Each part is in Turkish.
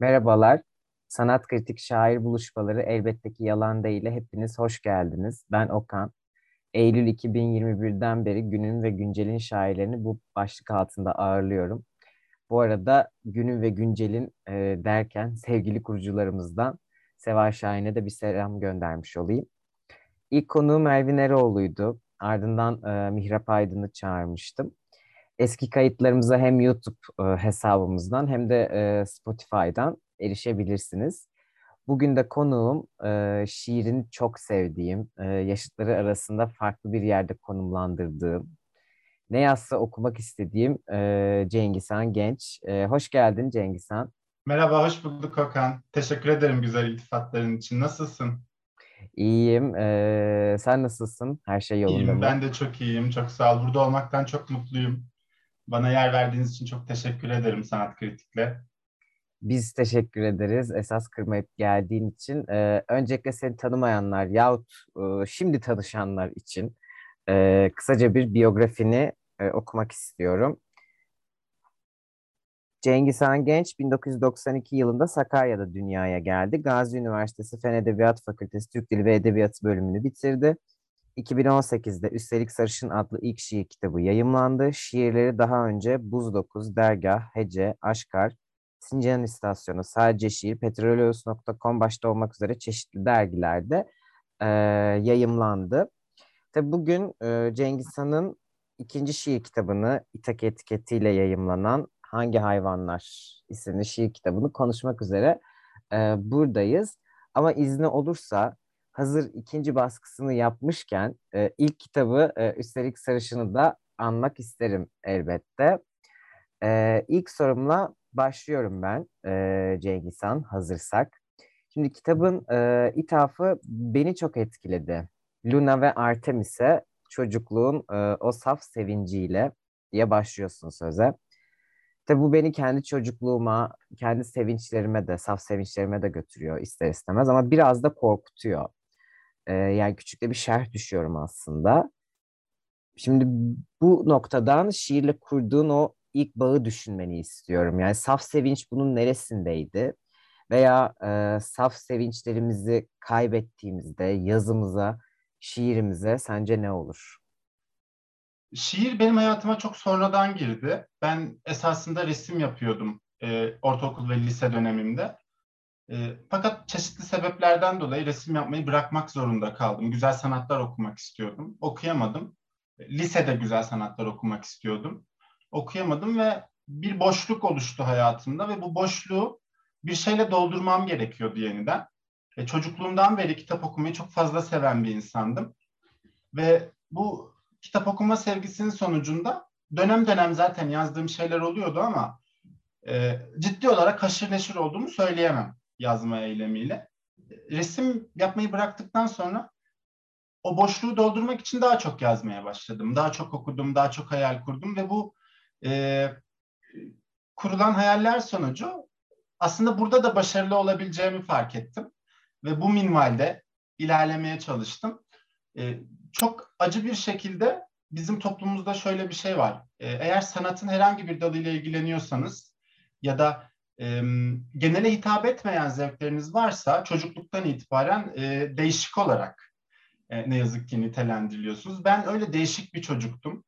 Merhabalar. Sanat Kritik Şair Buluşmaları elbette ki yalan değil. Hepiniz hoş geldiniz. Ben Okan. Eylül 2021'den beri günün ve güncelin şairlerini bu başlık altında ağırlıyorum. Bu arada günün ve güncelin e, derken sevgili kurucularımızdan Seval Şahin'e de bir selam göndermiş olayım. İlk konuğum Elvin Eroğlu'ydu. Ardından e, Mihrap Aydın'ı çağırmıştım. Eski kayıtlarımıza hem YouTube e, hesabımızdan hem de e, Spotify'dan erişebilirsiniz. Bugün de konuğum e, şiirini çok sevdiğim, e, yaşıtları arasında farklı bir yerde konumlandırdığım, ne yazsa okumak istediğim e, Cengizhan Genç. E, hoş geldin Cengizhan. Merhaba, hoş bulduk Okan. Teşekkür ederim güzel iltifatların için. Nasılsın? İyiyim. Ee, sen nasılsın? Her şey yolunda İyiyim, mı? ben de çok iyiyim. Çok sağ ol. Burada olmaktan çok mutluyum. Bana yer verdiğiniz için çok teşekkür ederim Sanat Kritik'le. Biz teşekkür ederiz esas kırmayıp geldiğin için. Ee, öncelikle seni tanımayanlar yahut e, şimdi tanışanlar için e, kısaca bir biyografini e, okumak istiyorum. Cengiz Han Genç 1992 yılında Sakarya'da dünyaya geldi. Gazi Üniversitesi Fen Edebiyat Fakültesi Türk Dili ve Edebiyatı bölümünü bitirdi. 2018'de Üstelik Sarışın adlı ilk şiir kitabı yayımlandı. Şiirleri daha önce Buz Dokuz, Dergah, Hece, Aşkar, Sincan İstasyonu, Sadece Şiir, Petroleus.com başta olmak üzere çeşitli dergilerde e, yayımlandı. Tabi bugün e, Cengiz Han'ın ikinci şiir kitabını İtak etiketiyle yayımlanan Hangi Hayvanlar isimli şiir kitabını konuşmak üzere e, buradayız. Ama izni olursa hazır ikinci baskısını yapmışken e, ilk kitabı e, üstelik sarışını da anmak isterim elbette. E, ilk sorumla başlıyorum ben e, Cengiz Han hazırsak. Şimdi kitabın e, ithafı beni çok etkiledi. Luna ve Artemis'e çocukluğun e, o saf sevinciyle diye başlıyorsun söze. Tabi bu beni kendi çocukluğuma, kendi sevinçlerime de, saf sevinçlerime de götürüyor ister istemez ama biraz da korkutuyor. Ee, yani küçük de bir şerh düşüyorum aslında. Şimdi bu noktadan şiirle kurduğun o ilk bağı düşünmeni istiyorum. Yani saf sevinç bunun neresindeydi? Veya e, saf sevinçlerimizi kaybettiğimizde yazımıza, şiirimize sence ne olur? Şiir benim hayatıma çok sonradan girdi. Ben esasında resim yapıyordum e, ortaokul ve lise dönemimde. E, fakat çeşitli sebeplerden dolayı resim yapmayı bırakmak zorunda kaldım. Güzel sanatlar okumak istiyordum. Okuyamadım. Lisede güzel sanatlar okumak istiyordum. Okuyamadım ve bir boşluk oluştu hayatımda ve bu boşluğu bir şeyle doldurmam gerekiyordu yeniden. E, çocukluğumdan beri kitap okumayı çok fazla seven bir insandım. Ve bu kitap okuma sevgisinin sonucunda dönem dönem zaten yazdığım şeyler oluyordu ama e, ciddi olarak haşır neşir olduğumu söyleyemem yazma eylemiyle. Resim yapmayı bıraktıktan sonra o boşluğu doldurmak için daha çok yazmaya başladım. Daha çok okudum, daha çok hayal kurdum ve bu e, kurulan hayaller sonucu aslında burada da başarılı olabileceğimi fark ettim. Ve bu minvalde ilerlemeye çalıştım. E, çok acı bir şekilde bizim toplumumuzda şöyle bir şey var. E, eğer sanatın herhangi bir dalıyla ilgileniyorsanız ya da e, genele hitap etmeyen zevkleriniz varsa çocukluktan itibaren değişik olarak ne yazık ki nitelendiriliyorsunuz. Ben öyle değişik bir çocuktum.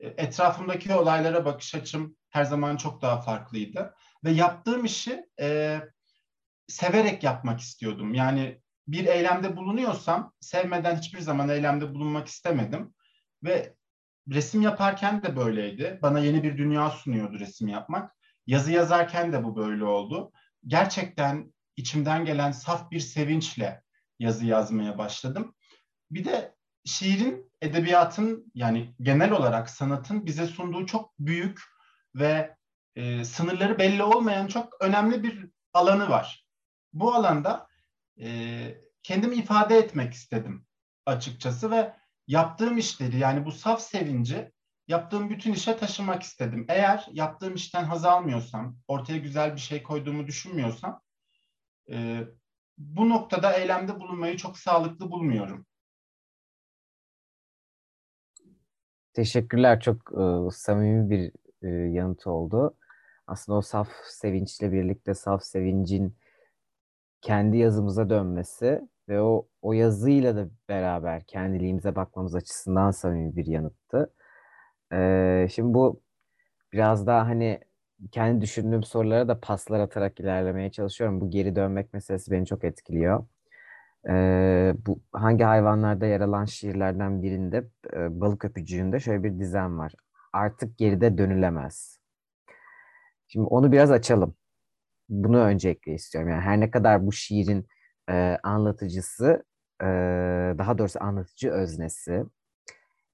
Etrafımdaki olaylara bakış açım her zaman çok daha farklıydı. Ve yaptığım işi e, severek yapmak istiyordum. Yani bir eylemde bulunuyorsam sevmeden hiçbir zaman eylemde bulunmak istemedim. Ve resim yaparken de böyleydi. Bana yeni bir dünya sunuyordu resim yapmak. Yazı yazarken de bu böyle oldu. Gerçekten içimden gelen saf bir sevinçle yazı yazmaya başladım. Bir de şiirin, edebiyatın yani genel olarak sanatın bize sunduğu çok büyük ve e, sınırları belli olmayan çok önemli bir alanı var. Bu alanda e, kendimi ifade etmek istedim açıkçası ve yaptığım işleri yani bu saf sevinci yaptığım bütün işe taşımak istedim. Eğer yaptığım işten haz almıyorsam, ortaya güzel bir şey koyduğumu düşünmüyorsam e, bu noktada eylemde bulunmayı çok sağlıklı bulmuyorum. Teşekkürler. Çok e, samimi bir e, yanıt oldu. aslında o saf sevinçle birlikte saf sevincin kendi yazımıza dönmesi ve o o yazıyla da beraber kendiliğimize bakmamız açısından samimi bir yanıttı. Ee, şimdi bu biraz daha hani kendi düşündüğüm sorulara da paslar atarak ilerlemeye çalışıyorum. Bu geri dönmek meselesi beni çok etkiliyor. Ee, bu hangi hayvanlarda yer alan şiirlerden birinde e, Balık Öpücüğü'nde şöyle bir dizem var. Artık geride dönülemez. Şimdi onu biraz açalım. Bunu öncelikle istiyorum. Yani her ne kadar bu şiirin e, anlatıcısı, e, daha doğrusu anlatıcı öznesi,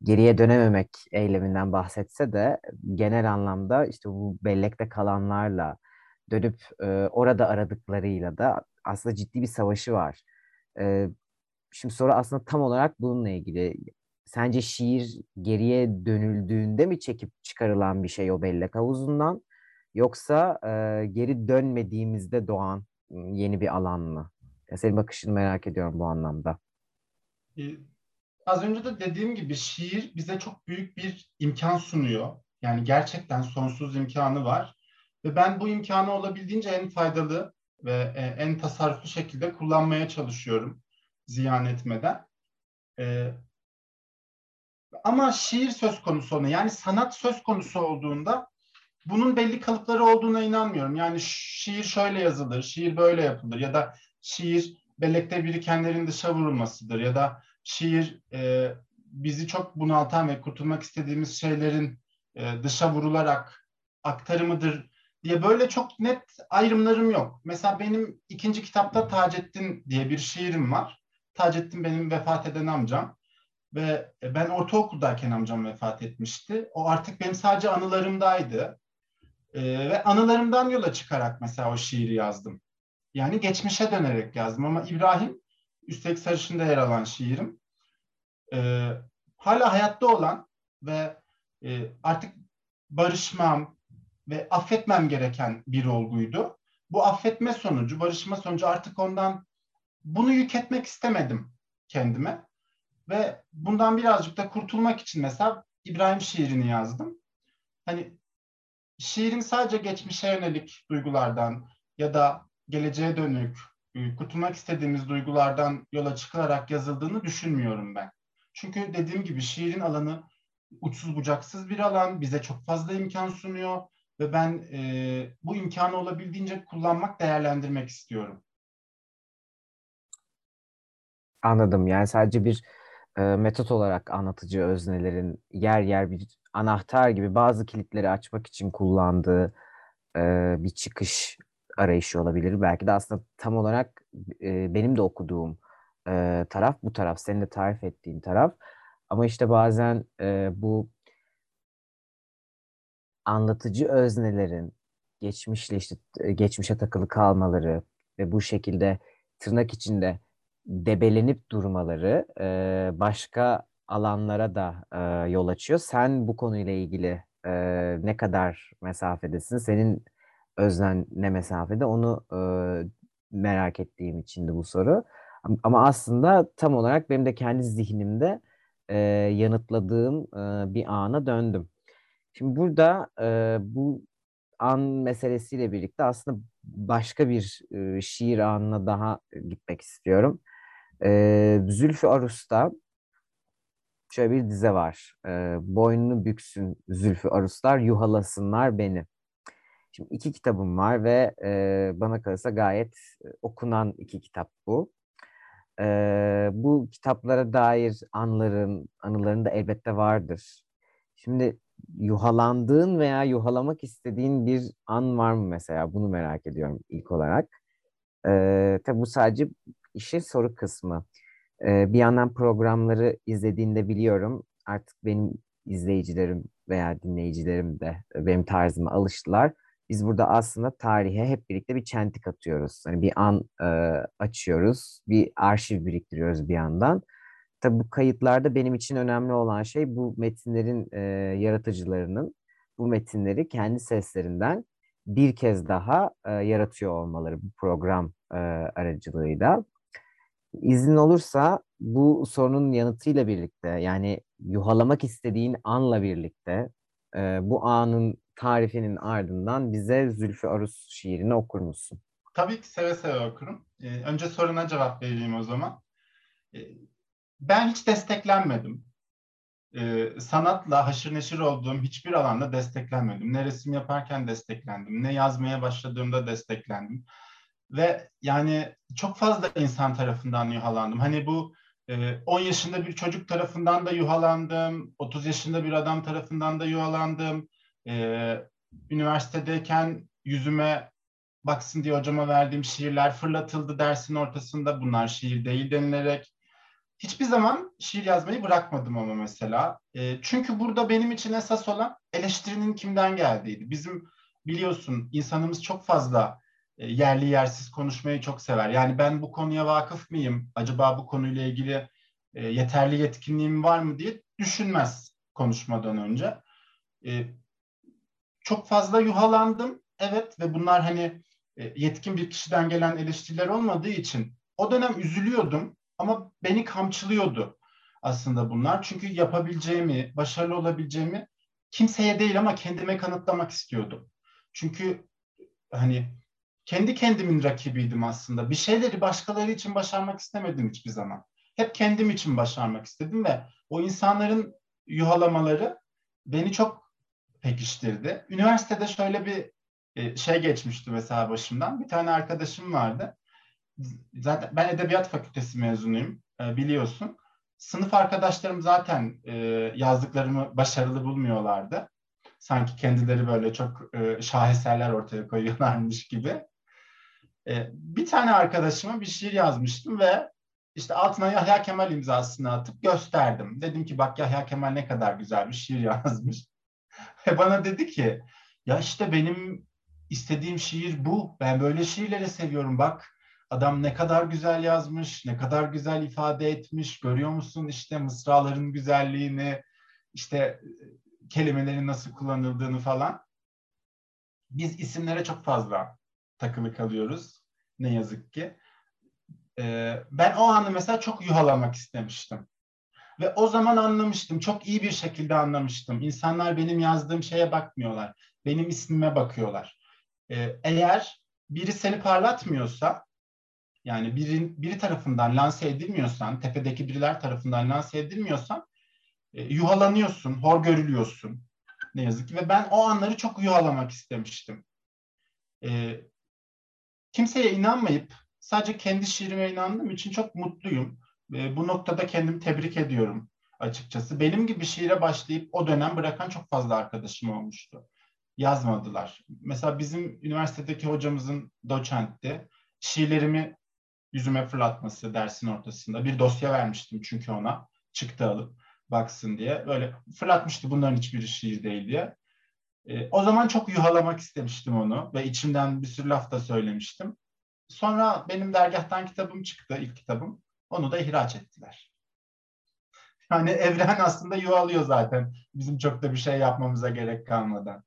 geriye dönememek eyleminden bahsetse de genel anlamda işte bu bellekte kalanlarla dönüp e, orada aradıklarıyla da aslında ciddi bir savaşı var. E, şimdi soru aslında tam olarak bununla ilgili. Sence şiir geriye dönüldüğünde mi çekip çıkarılan bir şey o bellek havuzundan? Yoksa e, geri dönmediğimizde doğan yeni bir alan mı? Ya senin bakışını merak ediyorum bu anlamda. Az önce de dediğim gibi şiir bize çok büyük bir imkan sunuyor. Yani gerçekten sonsuz imkanı var. Ve ben bu imkanı olabildiğince en faydalı ve e, en tasarruflu şekilde kullanmaya çalışıyorum ziyan etmeden. Ee, ama şiir söz konusu olduğunda yani sanat söz konusu olduğunda bunun belli kalıpları olduğuna inanmıyorum. Yani şiir şöyle yazılır, şiir böyle yapılır ya da şiir bellekte birikenlerin dışa vurulmasıdır ya da şiir e, bizi çok bunaltan ve kurtulmak istediğimiz şeylerin e, dışa vurularak aktarımıdır diye böyle çok net ayrımlarım yok. Mesela benim ikinci kitapta Taceddin diye bir şiirim var. Taceddin benim vefat eden amcam ve ben ortaokuldayken amcam vefat etmişti. O artık benim sadece anılarımdaydı. Ee, ve anılarımdan yola çıkarak mesela o şiiri yazdım. Yani geçmişe dönerek yazdım ama İbrahim Üstelik Sarışın'da yer alan şiirim. Ee, hala hayatta olan ve e, artık barışmam ve affetmem gereken bir olguydu. Bu affetme sonucu, barışma sonucu artık ondan bunu yük etmek istemedim kendime. Ve bundan birazcık da kurtulmak için mesela İbrahim şiirini yazdım. Hani şiirin sadece geçmişe yönelik duygulardan ya da geleceğe dönük e, kurtulmak istediğimiz duygulardan yola çıkılarak yazıldığını düşünmüyorum ben. Çünkü dediğim gibi şiirin alanı uçsuz bucaksız bir alan, bize çok fazla imkan sunuyor ve ben e, bu imkanı olabildiğince kullanmak, değerlendirmek istiyorum. Anladım. Yani sadece bir e, metot olarak anlatıcı öznelerin yer yer bir anahtar gibi bazı kilitleri açmak için kullandığı e, bir çıkış arayışı olabilir. Belki de aslında tam olarak e, benim de okuduğum e, taraf bu taraf. Senin de tarif ettiğin taraf. Ama işte bazen e, bu anlatıcı öznelerin geçmişle işte geçmişe takılı kalmaları ve bu şekilde tırnak içinde debelenip durmaları e, başka alanlara da e, yol açıyor. Sen bu konuyla ilgili e, ne kadar mesafedesin? Senin öznen ne mesafede onu e, merak ettiğim içindi bu soru. Ama aslında tam olarak benim de kendi zihnimde e, yanıtladığım e, bir ana döndüm. Şimdi burada e, bu an meselesiyle birlikte aslında başka bir e, şiir anına daha gitmek istiyorum. E, Zülfü Arus'ta şöyle bir dize var. E, boynunu büksün Zülfü Aruslar, yuhalasınlar beni. Şimdi iki kitabım var ve e, bana kalırsa gayet okunan iki kitap bu. E, bu kitaplara dair anların, anıların da elbette vardır. Şimdi yuhalandığın veya yuhalamak istediğin bir an var mı mesela? Bunu merak ediyorum ilk olarak. E, tabii bu sadece işin soru kısmı. E, bir yandan programları izlediğinde biliyorum. Artık benim izleyicilerim veya dinleyicilerim de benim tarzıma alıştılar biz burada aslında tarihe hep birlikte bir çentik atıyoruz. Hani bir an e, açıyoruz, bir arşiv biriktiriyoruz bir yandan. Tabii bu kayıtlarda benim için önemli olan şey bu metinlerin e, yaratıcılarının bu metinleri kendi seslerinden bir kez daha e, yaratıyor olmaları bu program e, aracılığıyla. İzin olursa bu sorunun yanıtıyla birlikte yani yuhalamak istediğin anla birlikte e, bu anın tarifinin ardından bize Zülfü Arus şiirini okur musun? Tabii ki seve seve okurum. Ee, önce soruna cevap vereyim o zaman. Ee, ben hiç desteklenmedim. Ee, sanatla haşır neşir olduğum hiçbir alanda desteklenmedim. Ne resim yaparken desteklendim, ne yazmaya başladığımda desteklendim. Ve yani çok fazla insan tarafından yuhalandım. Hani bu 10 e, yaşında bir çocuk tarafından da yuhalandım, 30 yaşında bir adam tarafından da yuhalandım. Ee, üniversitedeyken yüzüme baksın diye hocama verdiğim şiirler fırlatıldı dersin ortasında. Bunlar şiir değil denilerek. Hiçbir zaman şiir yazmayı bırakmadım ama mesela. E, çünkü burada benim için esas olan eleştirinin kimden geldiğiydi. Bizim biliyorsun insanımız çok fazla e, yerli yersiz konuşmayı çok sever. Yani ben bu konuya vakıf mıyım? Acaba bu konuyla ilgili e, yeterli yetkinliğim var mı diye düşünmez konuşmadan önce. E, çok fazla yuhalandım. Evet ve bunlar hani e, yetkin bir kişiden gelen eleştiriler olmadığı için o dönem üzülüyordum ama beni kamçılıyordu aslında bunlar. Çünkü yapabileceğimi, başarılı olabileceğimi kimseye değil ama kendime kanıtlamak istiyordum. Çünkü hani kendi kendimin rakibiydim aslında. Bir şeyleri başkaları için başarmak istemedim hiçbir zaman. Hep kendim için başarmak istedim ve o insanların yuhalamaları beni çok pekiştirdi. Üniversitede şöyle bir e, şey geçmişti mesela başımdan. Bir tane arkadaşım vardı. Zaten ben edebiyat fakültesi mezunuyum e, biliyorsun. Sınıf arkadaşlarım zaten e, yazdıklarımı başarılı bulmuyorlardı. Sanki kendileri böyle çok şaheserler ortaya koyuyorlarmış gibi. Bir tane arkadaşıma bir şiir yazmıştım ve işte altına Yahya Kemal imzasını atıp gösterdim. Dedim ki bak Yahya Kemal ne kadar güzel bir şiir yazmış. Ve bana dedi ki ya işte benim istediğim şiir bu. Ben böyle şiirleri seviyorum bak. Adam ne kadar güzel yazmış, ne kadar güzel ifade etmiş. Görüyor musun işte mısraların güzelliğini, işte kelimelerin nasıl kullanıldığını falan. Biz isimlere çok fazla takılı kalıyoruz. Ne yazık ki. Ee, ben o anı mesela çok yuhalamak istemiştim. Ve o zaman anlamıştım, çok iyi bir şekilde anlamıştım. İnsanlar benim yazdığım şeye bakmıyorlar. Benim ismime bakıyorlar. Ee, eğer biri seni parlatmıyorsa, yani biri, biri tarafından lanse edilmiyorsan, tepedeki biriler tarafından lanse edilmiyorsan, e, yuhalanıyorsun, hor görülüyorsun. Ne yazık ki. Ve ben o anları çok yuhalamak istemiştim. E, kimseye inanmayıp sadece kendi şiirime inandığım için çok mutluyum. E, bu noktada kendimi tebrik ediyorum açıkçası. Benim gibi şiire başlayıp o dönem bırakan çok fazla arkadaşım olmuştu yazmadılar. Mesela bizim üniversitedeki hocamızın doçentti. Şiirlerimi yüzüme fırlatması dersin ortasında. Bir dosya vermiştim çünkü ona çıktı alıp baksın diye. Böyle fırlatmıştı bunların hiçbiri şiir değil diye. E, o zaman çok yuhalamak istemiştim onu ve içimden bir sürü laf da söylemiştim. Sonra benim dergahtan kitabım çıktı, ilk kitabım. Onu da ihraç ettiler. Yani evren aslında yuvalıyor zaten. Bizim çok da bir şey yapmamıza gerek kalmadan.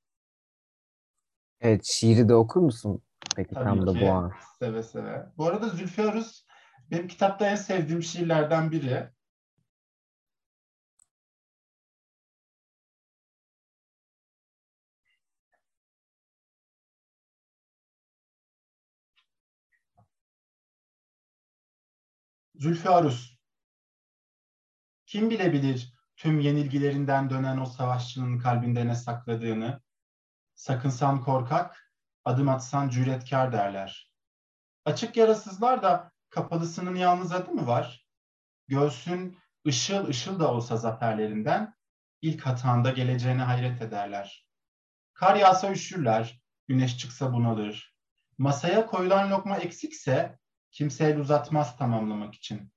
Evet, şiiri de okur musun? Peki Tabii tam da ki. bu an. Seve seve. Bu arada Zülfü Arus benim kitapta en sevdiğim şiirlerden biri. Zülfü Arus. Kim bilebilir tüm yenilgilerinden dönen o savaşçının kalbinde ne sakladığını? Sakınsan korkak, adım atsan cüretkar derler. Açık yarasızlar da kapalısının yalnız adı mı var? Göğsün ışıl ışıl da olsa zaferlerinden, ilk hatanda geleceğine hayret ederler. Kar yağsa üşürler, güneş çıksa bunalır. Masaya koyulan lokma eksikse kimse el uzatmaz tamamlamak için.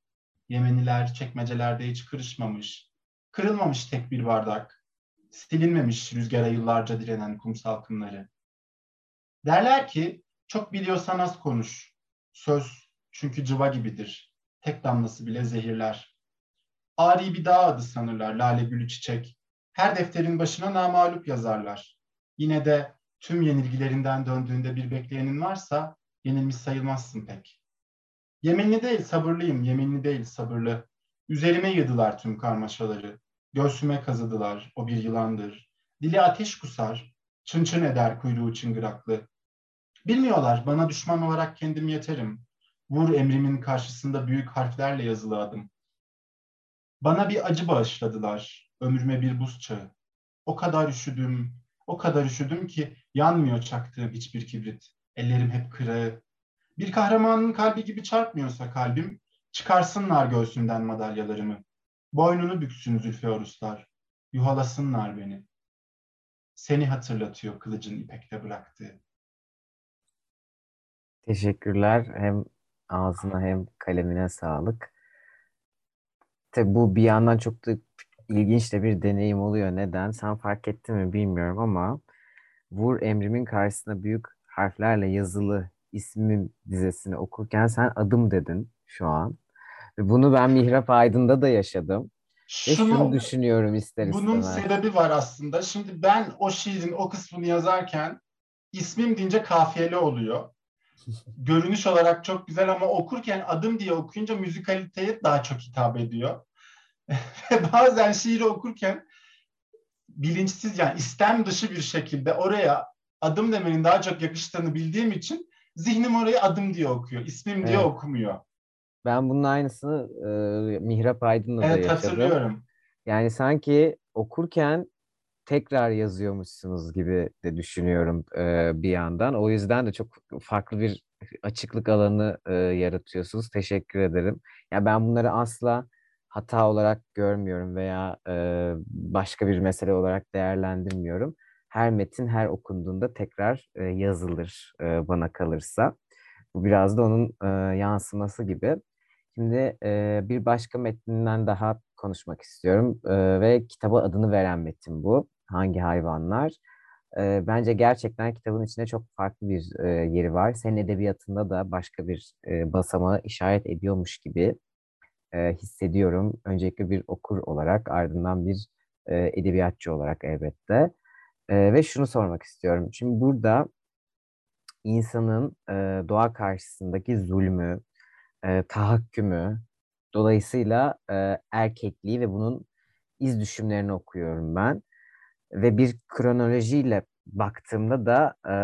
Yemeniler çekmecelerde hiç kırışmamış, kırılmamış tek bir bardak, silinmemiş rüzgara yıllarca direnen kum salkımları. Derler ki çok biliyorsan az konuş. Söz çünkü cıva gibidir. Tek damlası bile zehirler. Ari bir dağ adı sanırlar lale gülü çiçek. Her defterin başına namalup yazarlar. Yine de tüm yenilgilerinden döndüğünde bir bekleyenin varsa yenilmiş sayılmazsın pek. Yeminli değil sabırlıyım, yeminli değil sabırlı. Üzerime yıdılar tüm karmaşaları. Göğsüme kazıdılar, o bir yılandır. Dili ateş kusar, Çın çın eder kuyruğu çıngıraklı. Bilmiyorlar bana düşman olarak kendim yeterim. Vur emrimin karşısında büyük harflerle yazılı adım. Bana bir acı bağışladılar, ömrüme bir buz çağı. O kadar üşüdüm, o kadar üşüdüm ki yanmıyor çaktığım hiçbir kibrit. Ellerim hep kırağı. Bir kahramanın kalbi gibi çarpmıyorsa kalbim, çıkarsınlar göğsünden madalyalarımı. Boynunu büksün Zülfeoruslar, yuhalasınlar beni. Seni hatırlatıyor kılıcın ipekte bıraktığı. Teşekkürler. Hem ağzına hem kalemine sağlık. Tabii bu bir yandan çok da ilginç de bir deneyim oluyor. Neden? Sen fark ettin mi bilmiyorum ama Vur emrimin karşısına büyük harflerle yazılı ismim dizesini okurken sen adım dedin şu an. Ve bunu ben Mihrap Aydın'da da yaşadım. Ve şunu düşünüyorum ister bunun istemez. Bunun sebebi var aslında. Şimdi ben o şiirin o kısmını yazarken ismim deyince kafiyeli oluyor. Görünüş olarak çok güzel ama okurken adım diye okuyunca müzikaliteye daha çok hitap ediyor. Ve bazen şiiri okurken bilinçsiz yani istem dışı bir şekilde oraya adım demenin daha çok yakıştığını bildiğim için zihnim orayı adım diye okuyor. ismim diye evet. okumuyor. Ben bunun aynısını e, Mihrap Aydın'la evet, da yaşadım. Evet hatırlıyorum. Yani sanki okurken tekrar yazıyormuşsunuz gibi de düşünüyorum e, bir yandan. O yüzden de çok farklı bir açıklık alanı e, yaratıyorsunuz. Teşekkür ederim. Ya yani ben bunları asla hata olarak görmüyorum veya e, başka bir mesele olarak değerlendirmiyorum. Her metin her okunduğunda tekrar e, yazılır e, bana kalırsa. Bu biraz da onun e, yansıması gibi. Şimdi e, bir başka metninden daha konuşmak istiyorum e, ve kitaba adını veren metin bu. Hangi hayvanlar? E, bence gerçekten kitabın içinde çok farklı bir e, yeri var. Senin edebiyatında da başka bir e, basamağı işaret ediyormuş gibi e, hissediyorum. Öncelikle bir okur olarak, ardından bir e, edebiyatçı olarak elbette. E, ve şunu sormak istiyorum. Şimdi burada insanın e, doğa karşısındaki zulmü, e, tahakkümü, dolayısıyla e, erkekliği ve bunun iz düşümlerini okuyorum ben. Ve bir kronolojiyle baktığımda da e,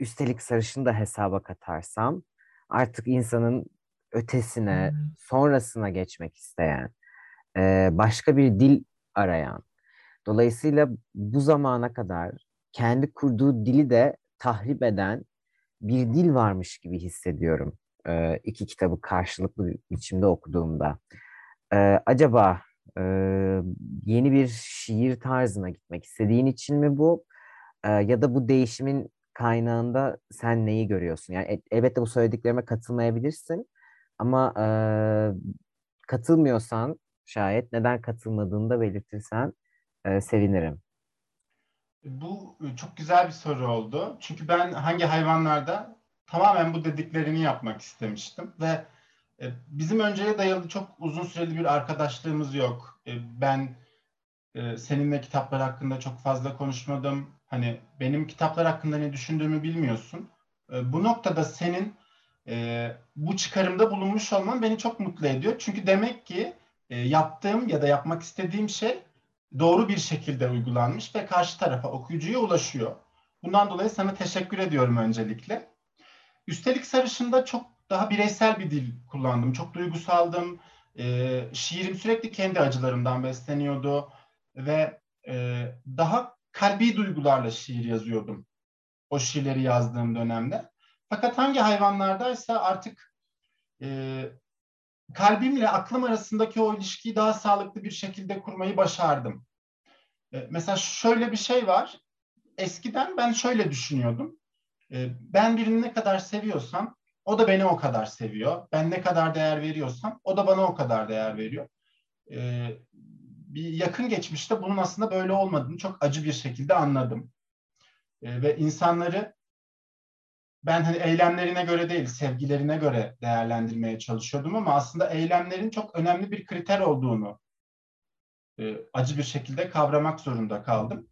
üstelik sarışını da hesaba katarsam artık insanın ötesine, sonrasına geçmek isteyen, e, başka bir dil arayan. Dolayısıyla bu zamana kadar kendi kurduğu dili de tahrip eden bir dil varmış gibi hissediyorum e, iki kitabı karşılıklı biçimde okuduğumda. E, acaba e, yeni bir şiir tarzına gitmek istediğin için mi bu? E, ya da bu değişimin kaynağında sen neyi görüyorsun? Yani elbette bu söylediklerime katılmayabilirsin. Ama e, katılmıyorsan şayet neden katılmadığını da belirtirsen e, sevinirim. Bu çok güzel bir soru oldu. Çünkü ben hangi hayvanlarda tamamen bu dediklerini yapmak istemiştim ve e, bizim önceye dayalı çok uzun süreli bir arkadaşlığımız yok. E, ben e, seninle kitaplar hakkında çok fazla konuşmadım. Hani benim kitaplar hakkında ne düşündüğümü bilmiyorsun. E, bu noktada senin e, bu çıkarımda bulunmuş olman beni çok mutlu ediyor. Çünkü demek ki e, yaptığım ya da yapmak istediğim şey doğru bir şekilde uygulanmış ve karşı tarafa okuyucuya ulaşıyor. Bundan dolayı sana teşekkür ediyorum öncelikle. Üstelik Sarışın'da çok daha bireysel bir dil kullandım. Çok duygusaldım. E, şiirim sürekli kendi acılarımdan besleniyordu ve e, daha kalbi duygularla şiir yazıyordum. O şiirleri yazdığım dönemde. Fakat hangi hayvanlardaysa artık e, kalbimle aklım arasındaki o ilişkiyi daha sağlıklı bir şekilde kurmayı başardım. E, mesela şöyle bir şey var. Eskiden ben şöyle düşünüyordum. E, ben birini ne kadar seviyorsam o da beni o kadar seviyor. Ben ne kadar değer veriyorsam o da bana o kadar değer veriyor. E, bir yakın geçmişte bunun aslında böyle olmadığını çok acı bir şekilde anladım. Ve insanları ben hani eylemlerine göre değil, sevgilerine göre değerlendirmeye çalışıyordum ama aslında eylemlerin çok önemli bir kriter olduğunu e, acı bir şekilde kavramak zorunda kaldım.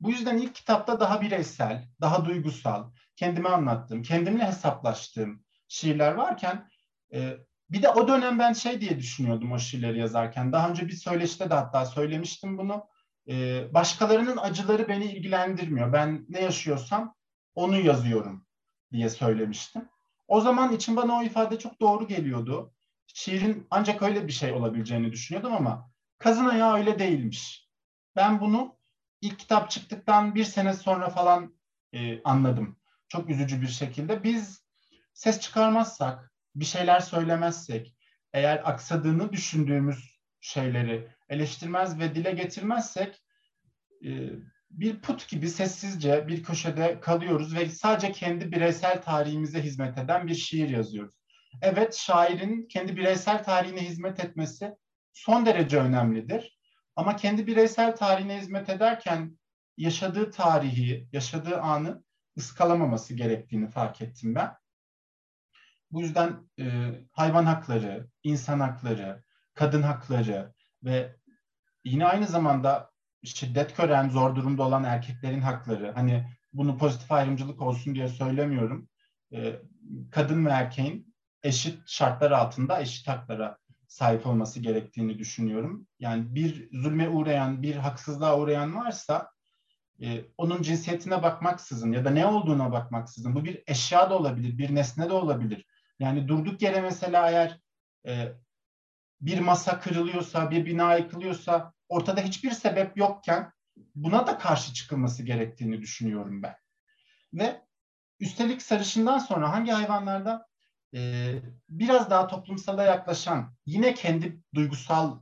Bu yüzden ilk kitapta daha bireysel, daha duygusal, kendime anlattığım, kendimle hesaplaştığım şiirler varken e, bir de o dönem ben şey diye düşünüyordum o şiirleri yazarken. Daha önce bir söyleşte de hatta söylemiştim bunu. e, başkalarının acıları beni ilgilendirmiyor. Ben ne yaşıyorsam onu yazıyorum diye söylemiştim. O zaman için bana o ifade çok doğru geliyordu. Şiirin ancak öyle bir şey olabileceğini düşünüyordum ama kazın ayağı öyle değilmiş. Ben bunu ilk kitap çıktıktan bir sene sonra falan e, anladım. Çok üzücü bir şekilde. Biz ses çıkarmazsak, bir şeyler söylemezsek, eğer aksadığını düşündüğümüz şeyleri eleştirmez ve dile getirmezsek e, bir put gibi sessizce bir köşede kalıyoruz ve sadece kendi bireysel tarihimize hizmet eden bir şiir yazıyoruz. Evet, şairin kendi bireysel tarihine hizmet etmesi son derece önemlidir. Ama kendi bireysel tarihine hizmet ederken yaşadığı tarihi, yaşadığı anı ıskalamaması gerektiğini fark ettim ben. Bu yüzden e, hayvan hakları, insan hakları, kadın hakları ve yine aynı zamanda şiddet gören, zor durumda olan erkeklerin hakları, hani bunu pozitif ayrımcılık olsun diye söylemiyorum. E, kadın ve erkeğin eşit şartlar altında eşit haklara sahip olması gerektiğini düşünüyorum. Yani bir zulme uğrayan, bir haksızlığa uğrayan varsa e, onun cinsiyetine bakmaksızın ya da ne olduğuna bakmaksızın bu bir eşya da olabilir, bir nesne de olabilir. Yani durduk yere mesela eğer e, bir masa kırılıyorsa, bir bina yıkılıyorsa ortada hiçbir sebep yokken buna da karşı çıkılması gerektiğini düşünüyorum ben. Ve üstelik sarışından sonra hangi hayvanlarda e, biraz daha toplumsala yaklaşan, yine kendi duygusal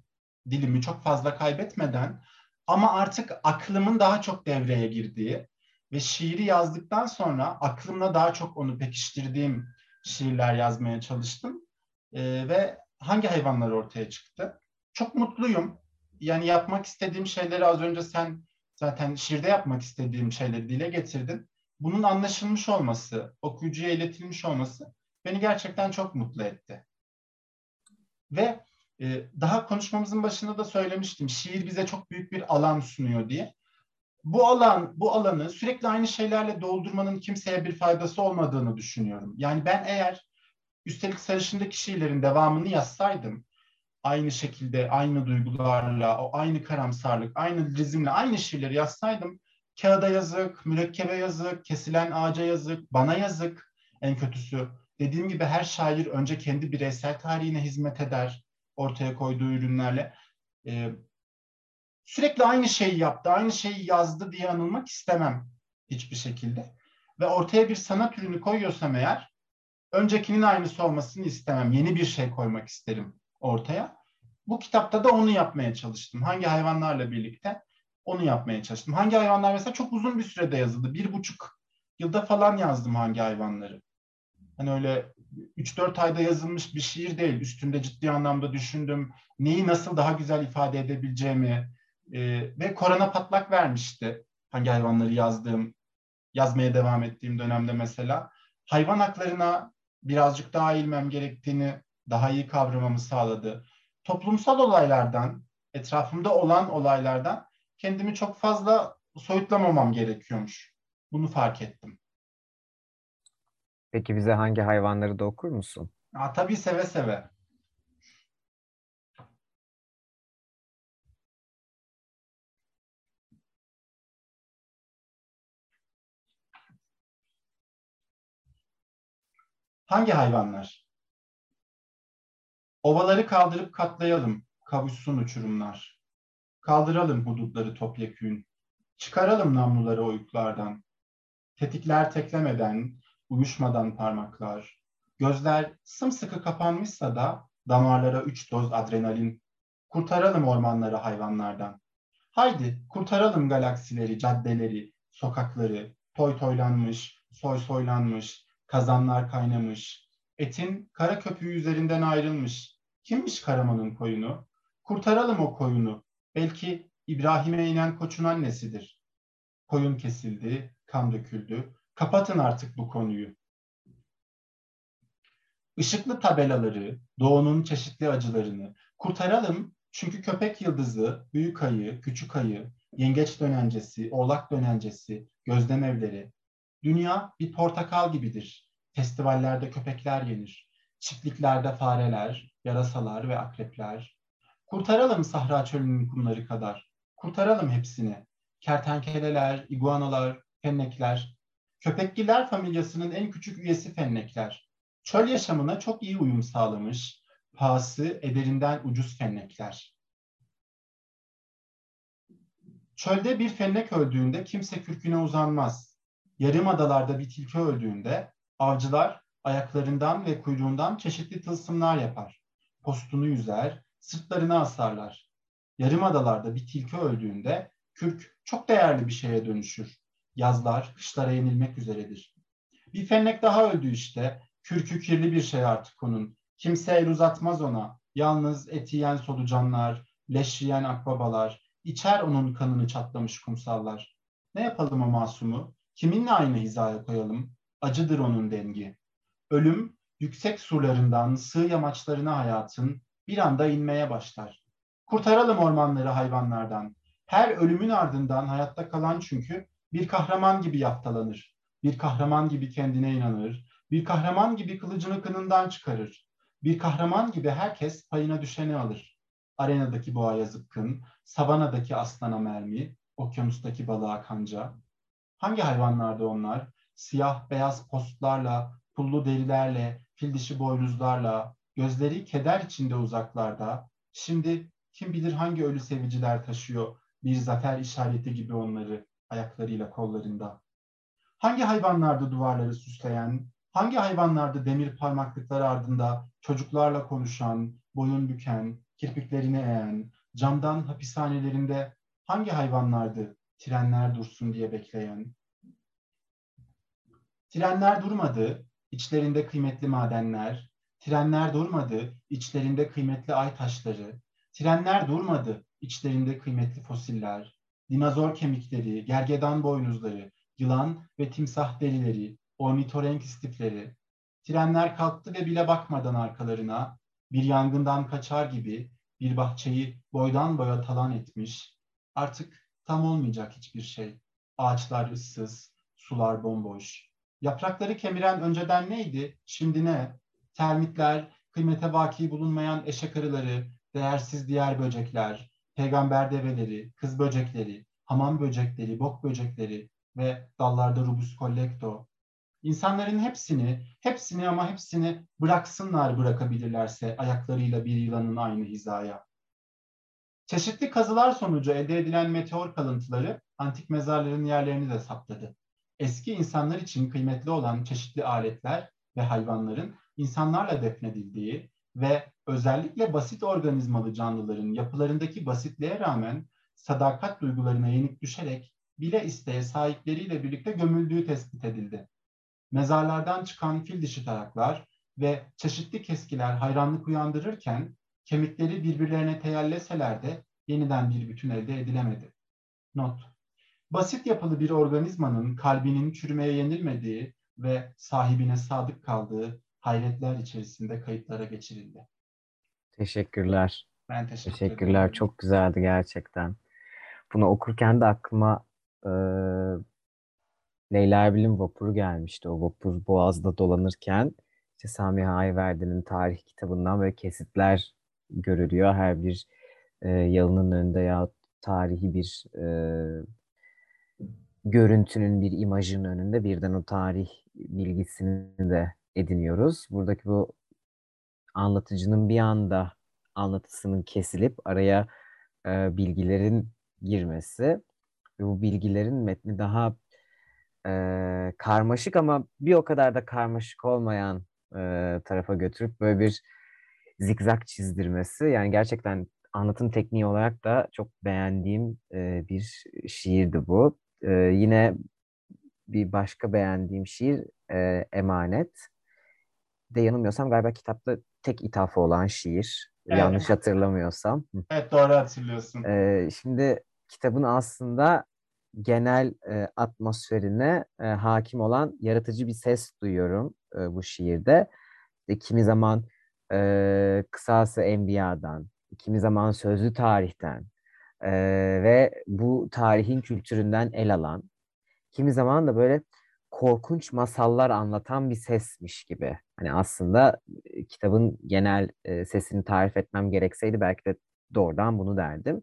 dilimi çok fazla kaybetmeden ama artık aklımın daha çok devreye girdiği ve şiiri yazdıktan sonra aklımla daha çok onu pekiştirdiğim şiirler yazmaya çalıştım. E, ve hangi hayvanlar ortaya çıktı? Çok mutluyum. Yani yapmak istediğim şeyleri az önce sen zaten şiirde yapmak istediğim şeyleri dile getirdin. Bunun anlaşılmış olması, okuyucuya iletilmiş olması beni gerçekten çok mutlu etti. Ve e, daha konuşmamızın başında da söylemiştim. Şiir bize çok büyük bir alan sunuyor diye. Bu alan, bu alanı sürekli aynı şeylerle doldurmanın kimseye bir faydası olmadığını düşünüyorum. Yani ben eğer üstelik sarışındaki şiirlerin devamını yazsaydım, aynı şekilde, aynı duygularla, o aynı karamsarlık, aynı rizimle aynı şiirleri yazsaydım, kağıda yazık, mürekkebe yazık, kesilen ağaca yazık, bana yazık en kötüsü. Dediğim gibi her şair önce kendi bireysel tarihine hizmet eder ortaya koyduğu ürünlerle. Ee, sürekli aynı şeyi yaptı, aynı şeyi yazdı diye anılmak istemem hiçbir şekilde. Ve ortaya bir sanat ürünü koyuyorsam eğer öncekinin aynısı olmasını istemem. Yeni bir şey koymak isterim ortaya. Bu kitapta da onu yapmaya çalıştım. Hangi hayvanlarla birlikte onu yapmaya çalıştım. Hangi hayvanlar mesela çok uzun bir sürede yazıldı. Bir buçuk yılda falan yazdım hangi hayvanları. Hani öyle 3-4 ayda yazılmış bir şiir değil. Üstünde ciddi anlamda düşündüm. Neyi nasıl daha güzel ifade edebileceğimi e, ve korona patlak vermişti. Hangi hayvanları yazdığım, yazmaya devam ettiğim dönemde mesela. Hayvan haklarına birazcık daha eğilmem gerektiğini daha iyi kavramamı sağladı. Toplumsal olaylardan, etrafımda olan olaylardan kendimi çok fazla soyutlamamam gerekiyormuş. Bunu fark ettim. Peki bize hangi hayvanları da okur musun? Aa, tabii seve seve. Hangi hayvanlar? Ovaları kaldırıp katlayalım, kavuşsun uçurumlar. Kaldıralım hudutları topyekün. Çıkaralım namluları oyuklardan. Tetikler teklemeden, uyuşmadan parmaklar. Gözler sımsıkı kapanmışsa da damarlara üç doz adrenalin. Kurtaralım ormanları hayvanlardan. Haydi kurtaralım galaksileri, caddeleri, sokakları, toy toylanmış, soy soylanmış, kazanlar kaynamış. Etin kara köpüğü üzerinden ayrılmış. Kimmiş Karaman'ın koyunu? Kurtaralım o koyunu. Belki İbrahim'e inen koçun annesidir. Koyun kesildi, kan döküldü. Kapatın artık bu konuyu. Işıklı tabelaları, doğunun çeşitli acılarını kurtaralım çünkü köpek yıldızı, büyük ayı, küçük ayı, yengeç dönencesi, oğlak dönencesi, gözlem evleri. Dünya bir portakal gibidir. Festivallerde köpekler yenir. Çiftliklerde fareler, yarasalar ve akrepler. Kurtaralım Sahra çölünün kumları kadar. kurtaralım hepsini. Kertenkeleler, iguanalar, fennekler. Köpekgiller familyasının en küçük üyesi fennekler. Çöl yaşamına çok iyi uyum sağlamış, pahası ederinden ucuz fennekler. Çölde bir fennek öldüğünde kimse kürküne uzanmaz. Yarım adalarda bir tilki öldüğünde avcılar ayaklarından ve kuyruğundan çeşitli tılsımlar yapar. Postunu yüzer, sırtlarını asarlar. Yarım adalarda bir tilki öldüğünde kürk çok değerli bir şeye dönüşür. Yazlar, kışlara yenilmek üzeredir. Bir fennek daha öldü işte. Kürkü kirli bir şey artık onun. Kimse el uzatmaz ona. Yalnız et yiyen solucanlar, leş yiyen akbabalar, içer onun kanını çatlamış kumsallar. Ne yapalım o masumu? Kiminle aynı hizaya koyalım? Acıdır onun dengi. Ölüm, yüksek surlarından sığ yamaçlarına hayatın bir anda inmeye başlar. Kurtaralım ormanları hayvanlardan. Her ölümün ardından hayatta kalan çünkü bir kahraman gibi yaftalanır. Bir kahraman gibi kendine inanır. Bir kahraman gibi kılıcını kınından çıkarır. Bir kahraman gibi herkes payına düşeni alır. Arenadaki boğaya zıpkın, savanadaki aslana mermi, okyanustaki balığa kanca. Hangi hayvanlardı onlar? Siyah beyaz postlarla, pullu derilerle, fil dişi boynuzlarla, gözleri keder içinde uzaklarda. Şimdi kim bilir hangi ölü seviciler taşıyor bir zafer işareti gibi onları ayaklarıyla kollarında. Hangi hayvanlardı duvarları süsleyen, hangi hayvanlardı demir parmaklıklar ardında çocuklarla konuşan, boyun büken, kirpiklerini eğen, camdan hapishanelerinde hangi hayvanlardı trenler dursun diye bekleyen? Trenler durmadı, içlerinde kıymetli madenler, trenler durmadı, içlerinde kıymetli ay taşları, trenler durmadı, içlerinde kıymetli fosiller, dinozor kemikleri, gergedan boynuzları, yılan ve timsah derileri, ornitorenk istifleri. Trenler kalktı ve bile bakmadan arkalarına, bir yangından kaçar gibi bir bahçeyi boydan boya talan etmiş. Artık tam olmayacak hiçbir şey. Ağaçlar ıssız, sular bomboş. Yaprakları kemiren önceden neydi, şimdi ne? Termitler, kıymete vaki bulunmayan eşek arıları, değersiz diğer böcekler, peygamber develeri, kız böcekleri, hamam böcekleri, bok böcekleri ve dallarda rubus collecto. İnsanların hepsini, hepsini ama hepsini bıraksınlar bırakabilirlerse ayaklarıyla bir yılanın aynı hizaya. Çeşitli kazılar sonucu elde edilen meteor kalıntıları antik mezarların yerlerini de saptadı. Eski insanlar için kıymetli olan çeşitli aletler ve hayvanların insanlarla defnedildiği ve özellikle basit organizmalı canlıların yapılarındaki basitliğe rağmen sadakat duygularına yenik düşerek bile isteye sahipleriyle birlikte gömüldüğü tespit edildi. Mezarlardan çıkan fil dişi taraklar ve çeşitli keskiler hayranlık uyandırırken kemikleri birbirlerine teyelleseler de yeniden bir bütün elde edilemedi. Not. Basit yapılı bir organizmanın kalbinin çürümeye yenilmediği ve sahibine sadık kaldığı hayretler içerisinde kayıtlara geçirildi. Teşekkürler. Ben teşekkür Teşekkürler. ederim. Çok güzeldi gerçekten. Bunu okurken de aklıma e, Leyla Erbil'in vapuru gelmişti. O vapur Boğaz'da dolanırken işte Sami Ayverdi'nin tarih kitabından böyle kesitler görülüyor. Her bir e, yalının önünde ya tarihi bir e, görüntünün, bir imajın önünde birden o tarih bilgisini de ediniyoruz. Buradaki bu anlatıcının bir anda anlatısının kesilip araya e, bilgilerin girmesi ve bu bilgilerin metni daha e, karmaşık ama bir o kadar da karmaşık olmayan e, tarafa götürüp böyle bir zikzak çizdirmesi yani gerçekten anlatım tekniği olarak da çok beğendiğim e, bir şiirdi bu. E, yine bir başka beğendiğim şiir e, Emanet. De yanılmıyorsam galiba kitapta tek ithafı olan şiir. Evet. Yanlış hatırlamıyorsam. Evet doğru hatırlıyorsun. E, şimdi kitabın aslında genel e, atmosferine e, hakim olan yaratıcı bir ses duyuyorum e, bu şiirde. İşte kimi zaman e, kısası Enbiya'dan, kimi zaman sözlü tarihten e, ve bu tarihin kültüründen el alan, kimi zaman da böyle korkunç masallar anlatan bir sesmiş gibi. Hani aslında e, kitabın genel e, sesini tarif etmem gerekseydi belki de doğrudan bunu derdim.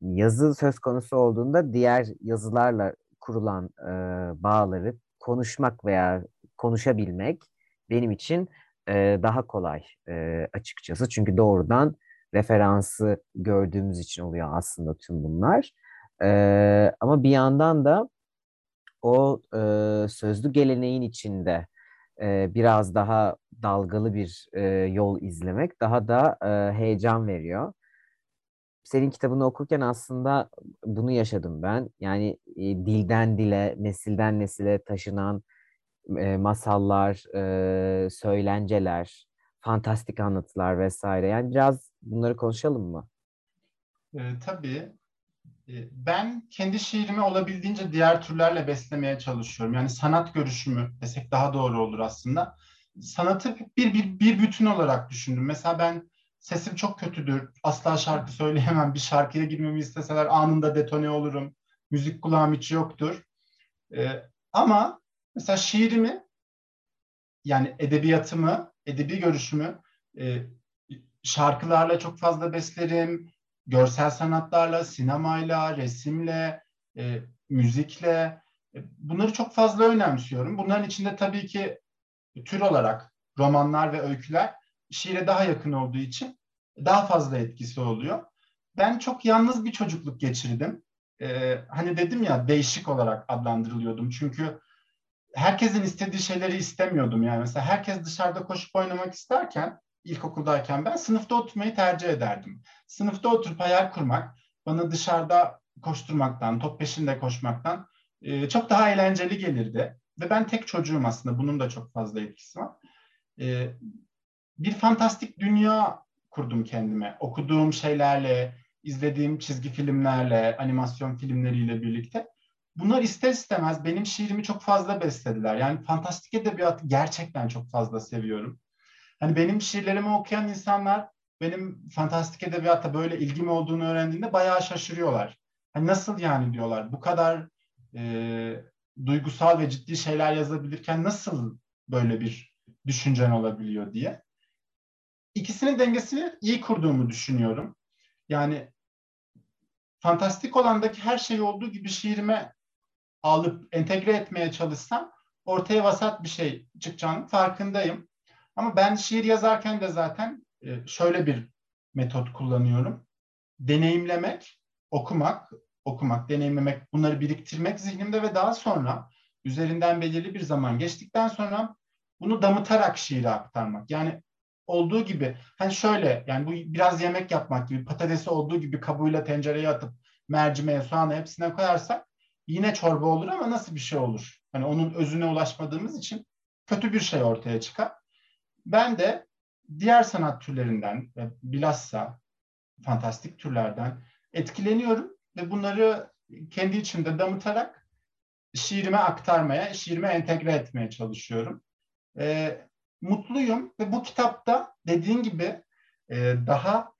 yazı söz konusu olduğunda diğer yazılarla kurulan e, bağları konuşmak veya konuşabilmek benim için e, daha kolay e, açıkçası. Çünkü doğrudan referansı gördüğümüz için oluyor aslında tüm bunlar. E, ama bir yandan da o e, sözlü geleneğin içinde e, biraz daha dalgalı bir e, yol izlemek daha da e, heyecan veriyor. Senin kitabını okurken aslında bunu yaşadım ben. Yani e, dilden dile, nesilden nesile taşınan e, masallar, e, söylenceler, fantastik anlatılar vesaire. Yani biraz bunları konuşalım mı? E, tabii. E, ben kendi şiirimi olabildiğince diğer türlerle beslemeye çalışıyorum. Yani sanat görüşümü desek daha doğru olur aslında. Sanatı bir, bir, bir bütün olarak düşündüm. Mesela ben sesim çok kötüdür. Asla şarkı söyleyemem. Bir şarkıya girmemi isteseler anında detone olurum. Müzik kulağım hiç yoktur. E, ama mesela şiirimi yani edebiyatımı, edebi görüşümü e, şarkılarla çok fazla beslerim. Görsel sanatlarla, sinemayla, resimle, e, müzikle e, bunları çok fazla önemsiyorum. Bunların içinde tabii ki tür olarak romanlar ve öyküler şiire daha yakın olduğu için daha fazla etkisi oluyor. Ben çok yalnız bir çocukluk geçirdim. Ee, hani dedim ya değişik olarak adlandırılıyordum. Çünkü herkesin istediği şeyleri istemiyordum. Yani mesela herkes dışarıda koşup oynamak isterken ilkokuldayken ben sınıfta oturmayı tercih ederdim. Sınıfta oturup hayal kurmak bana dışarıda koşturmaktan, top peşinde koşmaktan e, çok daha eğlenceli gelirdi. Ve ben tek çocuğum aslında. Bunun da çok fazla etkisi var. E, bir fantastik dünya kurdum kendime. Okuduğum şeylerle, izlediğim çizgi filmlerle, animasyon filmleriyle birlikte. Bunlar ister istemez benim şiirimi çok fazla beslediler. Yani fantastik edebiyatı gerçekten çok fazla seviyorum. Hani benim şiirlerimi okuyan insanlar benim fantastik edebiyata böyle ilgim olduğunu öğrendiğinde bayağı şaşırıyorlar. Hani nasıl yani diyorlar bu kadar e, duygusal ve ciddi şeyler yazabilirken nasıl böyle bir düşüncen olabiliyor diye. İkisinin dengesini iyi kurduğumu düşünüyorum. Yani fantastik olandaki her şey olduğu gibi şiirime alıp entegre etmeye çalışsam ortaya vasat bir şey çıkacağının farkındayım. Ama ben şiir yazarken de zaten e, şöyle bir metot kullanıyorum. Deneyimlemek, okumak, okumak, deneyimlemek, bunları biriktirmek zihnimde ve daha sonra üzerinden belirli bir zaman geçtikten sonra bunu damıtarak şiire aktarmak. Yani olduğu gibi hani şöyle yani bu biraz yemek yapmak gibi patatesi olduğu gibi kabuğuyla tencereye atıp mercimeğe, soğanı hepsine koyarsak yine çorba olur ama nasıl bir şey olur? Hani onun özüne ulaşmadığımız için kötü bir şey ortaya çıkar. Ben de diğer sanat türlerinden bilhassa fantastik türlerden etkileniyorum ve bunları kendi içimde damıtarak şiirime aktarmaya, şiirime entegre etmeye çalışıyorum. E, mutluyum ve bu kitapta dediğin gibi e, daha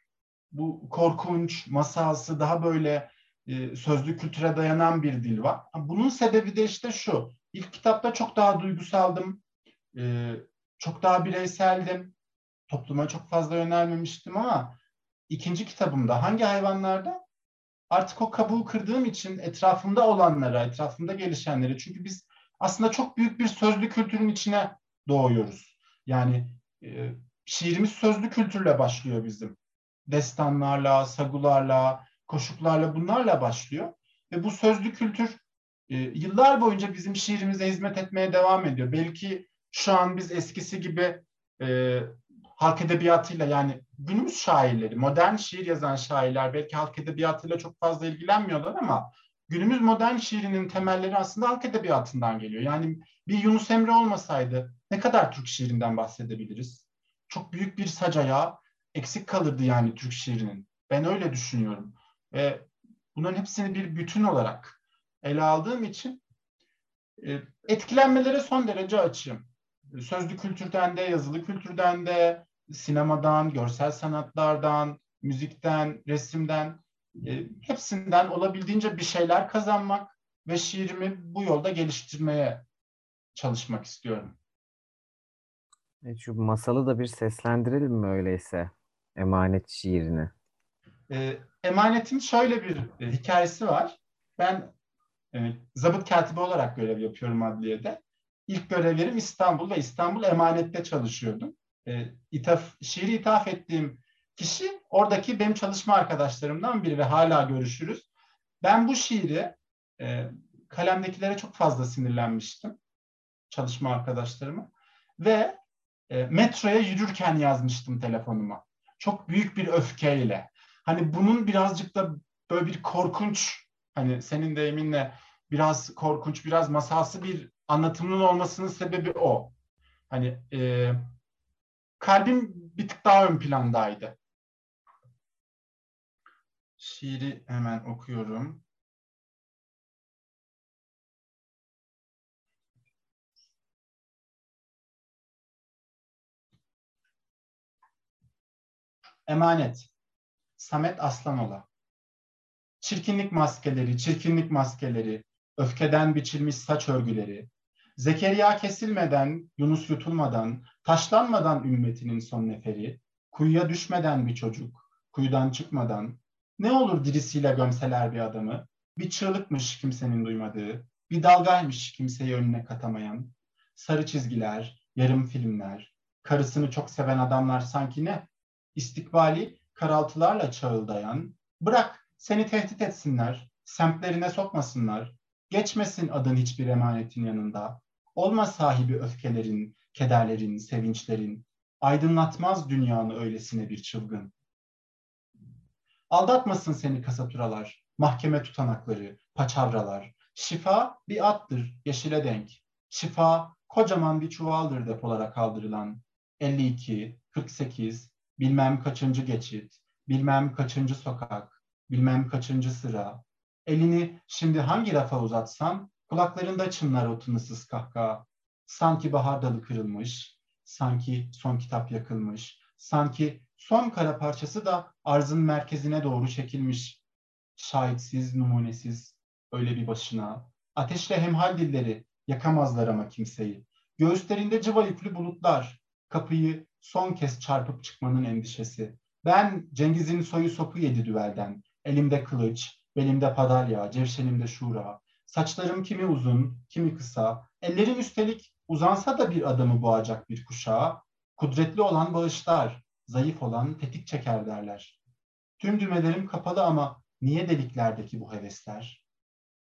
bu korkunç, masalsı, daha böyle e, sözlü kültüre dayanan bir dil var. Bunun sebebi de işte şu. İlk kitapta çok daha duygusaldım, e, çok daha bireyseldim, topluma çok fazla yönelmemiştim ama ikinci kitabımda hangi hayvanlarda artık o kabuğu kırdığım için etrafımda olanlara, etrafımda gelişenleri çünkü biz aslında çok büyük bir sözlü kültürün içine doğuyoruz. Yani e, şiirimiz sözlü kültürle başlıyor bizim. Destanlarla, sagularla, koşuklarla bunlarla başlıyor. Ve bu sözlü kültür e, yıllar boyunca bizim şiirimize hizmet etmeye devam ediyor. Belki şu an biz eskisi gibi e, halk edebiyatıyla yani günümüz şairleri, modern şiir yazan şairler belki halk edebiyatıyla çok fazla ilgilenmiyorlar ama günümüz modern şiirinin temelleri aslında halk edebiyatından geliyor. Yani bir Yunus Emre olmasaydı ne kadar Türk şiirinden bahsedebiliriz? Çok büyük bir sac ayağı eksik kalırdı yani Türk şiirinin. Ben öyle düşünüyorum. Ve bunların hepsini bir bütün olarak ele aldığım için e, etkilenmelere son derece açığım. Sözlü kültürden de, yazılı kültürden de, sinemadan, görsel sanatlardan, müzikten, resimden e, hepsinden olabildiğince bir şeyler kazanmak ve şiirimi bu yolda geliştirmeye çalışmak istiyorum. E, şu masalı da bir seslendirelim mi öyleyse? Emanet şiirini. E, emanetin şöyle bir e, hikayesi var. Ben e, zabıt katibi olarak görev yapıyorum adliyede. İlk görevlerim İstanbul ve İstanbul Emanet'te çalışıyordum. E, ithaf, şiiri ithaf ettiğim kişi oradaki benim çalışma arkadaşlarımdan biri ve hala görüşürüz. Ben bu şiiri e, kalemdekilere çok fazla sinirlenmiştim. Çalışma arkadaşlarıma. Ve e, metroya yürürken yazmıştım telefonuma. Çok büyük bir öfkeyle. Hani bunun birazcık da böyle bir korkunç, hani senin deyiminle biraz korkunç, biraz masalsı bir anlatımının olmasının sebebi o. Hani e, kalbim bir tık daha ön plandaydı. Şiiri hemen okuyorum. Emanet. Samet Aslanola. Çirkinlik maskeleri, çirkinlik maskeleri, öfkeden biçilmiş saç örgüleri, Zekeriya kesilmeden, Yunus yutulmadan, taşlanmadan ümmetinin son neferi, kuyuya düşmeden bir çocuk, kuyudan çıkmadan, ne olur dirisiyle gömseler bir adamı, bir çığlıkmış kimsenin duymadığı, bir dalgaymış kimseyi önüne katamayan, sarı çizgiler, yarım filmler, karısını çok seven adamlar sanki ne? istikbali karaltılarla çağıldayan, bırak seni tehdit etsinler, semtlerine sokmasınlar, geçmesin adın hiçbir emanetin yanında, olma sahibi öfkelerin, kederlerin, sevinçlerin, aydınlatmaz dünyanı öylesine bir çılgın. Aldatmasın seni kasaturalar, mahkeme tutanakları, paçavralar. Şifa bir attır, yeşile denk. Şifa kocaman bir çuvaldır depolara kaldırılan. 52, 48, bilmem kaçıncı geçit, bilmem kaçıncı sokak, bilmem kaçıncı sıra. Elini şimdi hangi rafa uzatsan, kulaklarında çınlar o tınısız kahkaha. Sanki bahar dalı kırılmış, sanki son kitap yakılmış, sanki son kara parçası da arzın merkezine doğru çekilmiş. Şahitsiz, numunesiz, öyle bir başına. Ateşle hemhal dilleri, yakamazlar ama kimseyi. Göğüslerinde cıva yüklü bulutlar, kapıyı son kez çarpıp çıkmanın endişesi. Ben Cengiz'in soyu sopu yedi düvelden. Elimde kılıç, belimde padalya, cevşenimde şura. Saçlarım kimi uzun, kimi kısa. Ellerim üstelik uzansa da bir adamı boğacak bir kuşağa. Kudretli olan bağışlar, zayıf olan tetik çeker derler. Tüm düğmelerim kapalı ama niye deliklerdeki bu hevesler?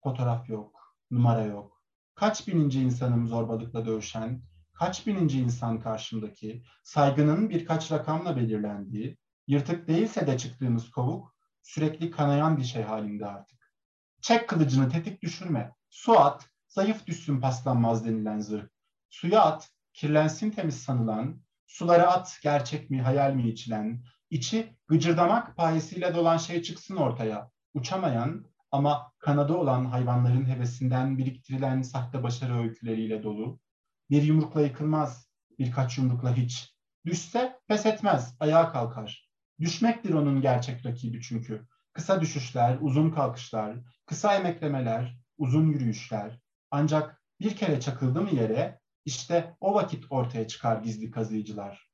Fotoğraf yok, numara yok. Kaç bininci insanım zorbalıkla dövüşen, kaç bininci insan karşımdaki, saygının birkaç rakamla belirlendiği, yırtık değilse de çıktığımız kovuk, sürekli kanayan bir şey halinde artık. Çek kılıcını tetik düşürme, su at, zayıf düşsün paslanmaz denilen zırh. Suya at, kirlensin temiz sanılan, sulara at gerçek mi hayal mi içilen, içi gıcırdamak payesiyle dolan şey çıksın ortaya. Uçamayan ama kanadı olan hayvanların hevesinden biriktirilen sahte başarı öyküleriyle dolu, bir yumrukla yıkılmaz, birkaç yumrukla hiç. Düşse pes etmez, ayağa kalkar. Düşmektir onun gerçek rakibi çünkü. Kısa düşüşler, uzun kalkışlar, kısa emeklemeler, uzun yürüyüşler. Ancak bir kere çakıldı mı yere, işte o vakit ortaya çıkar gizli kazıyıcılar.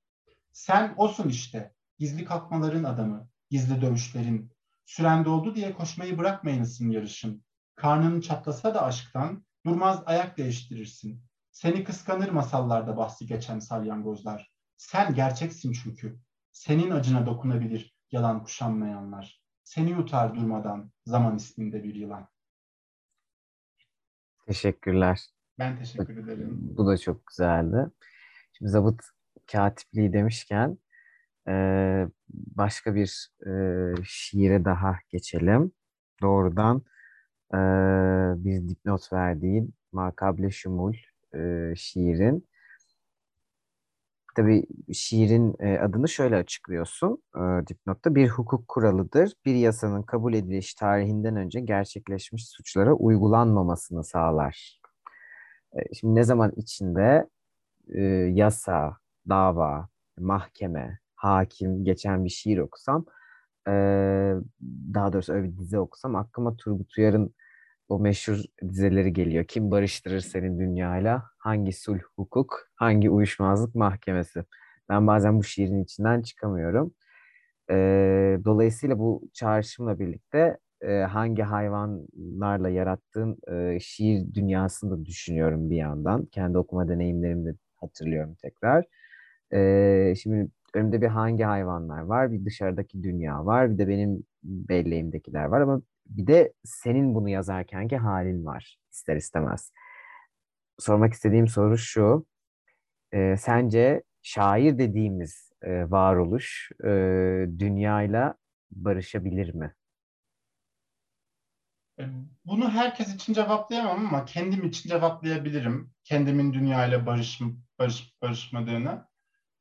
Sen osun işte, gizli kalkmaların adamı, gizli dövüşlerin. Süren doldu diye koşmayı bırakmayınızsın yarışın. Karnın çatlasa da aşktan, durmaz ayak değiştirirsin. Seni kıskanır masallarda bahsi geçen salyangozlar. Sen gerçeksin çünkü. Senin acına dokunabilir yalan kuşanmayanlar. Seni yutar durmadan zaman isminde bir yılan. Teşekkürler. Ben teşekkür ederim. Bu da çok güzeldi. Şimdi zabıt katipliği demişken başka bir şiire daha geçelim. Doğrudan bir dipnot verdiğin Makable Şumul e, şiirin. Tabii şiirin e, adını şöyle açıklıyorsun e, dipnotta. Bir hukuk kuralıdır. Bir yasanın kabul ediliş tarihinden önce gerçekleşmiş suçlara uygulanmamasını sağlar. Şimdi ne zaman içinde yasa, dava, mahkeme, hakim geçen bir şiir okusam, daha doğrusu öyle bir dizi okusam aklıma Turgut Uyar'ın o meşhur dizeleri geliyor. Kim barıştırır senin dünyayla? Hangi sulh hukuk? Hangi uyuşmazlık mahkemesi? Ben bazen bu şiirin içinden çıkamıyorum. E, dolayısıyla bu çağrışımla birlikte e, hangi hayvanlarla yarattığın e, şiir dünyasını da düşünüyorum bir yandan. Kendi okuma deneyimlerimi de hatırlıyorum tekrar. E, şimdi önümde bir hangi hayvanlar var, bir dışarıdaki dünya var, bir de benim belleğimdekiler var ama bir de senin bunu yazarkenki halin var ister istemez. Sormak istediğim soru şu. E, sence şair dediğimiz e, varoluş e, dünyayla barışabilir mi? E, bunu herkes için cevaplayamam ama kendim için cevaplayabilirim. Kendimin dünyayla barış, barış, barışmadığını.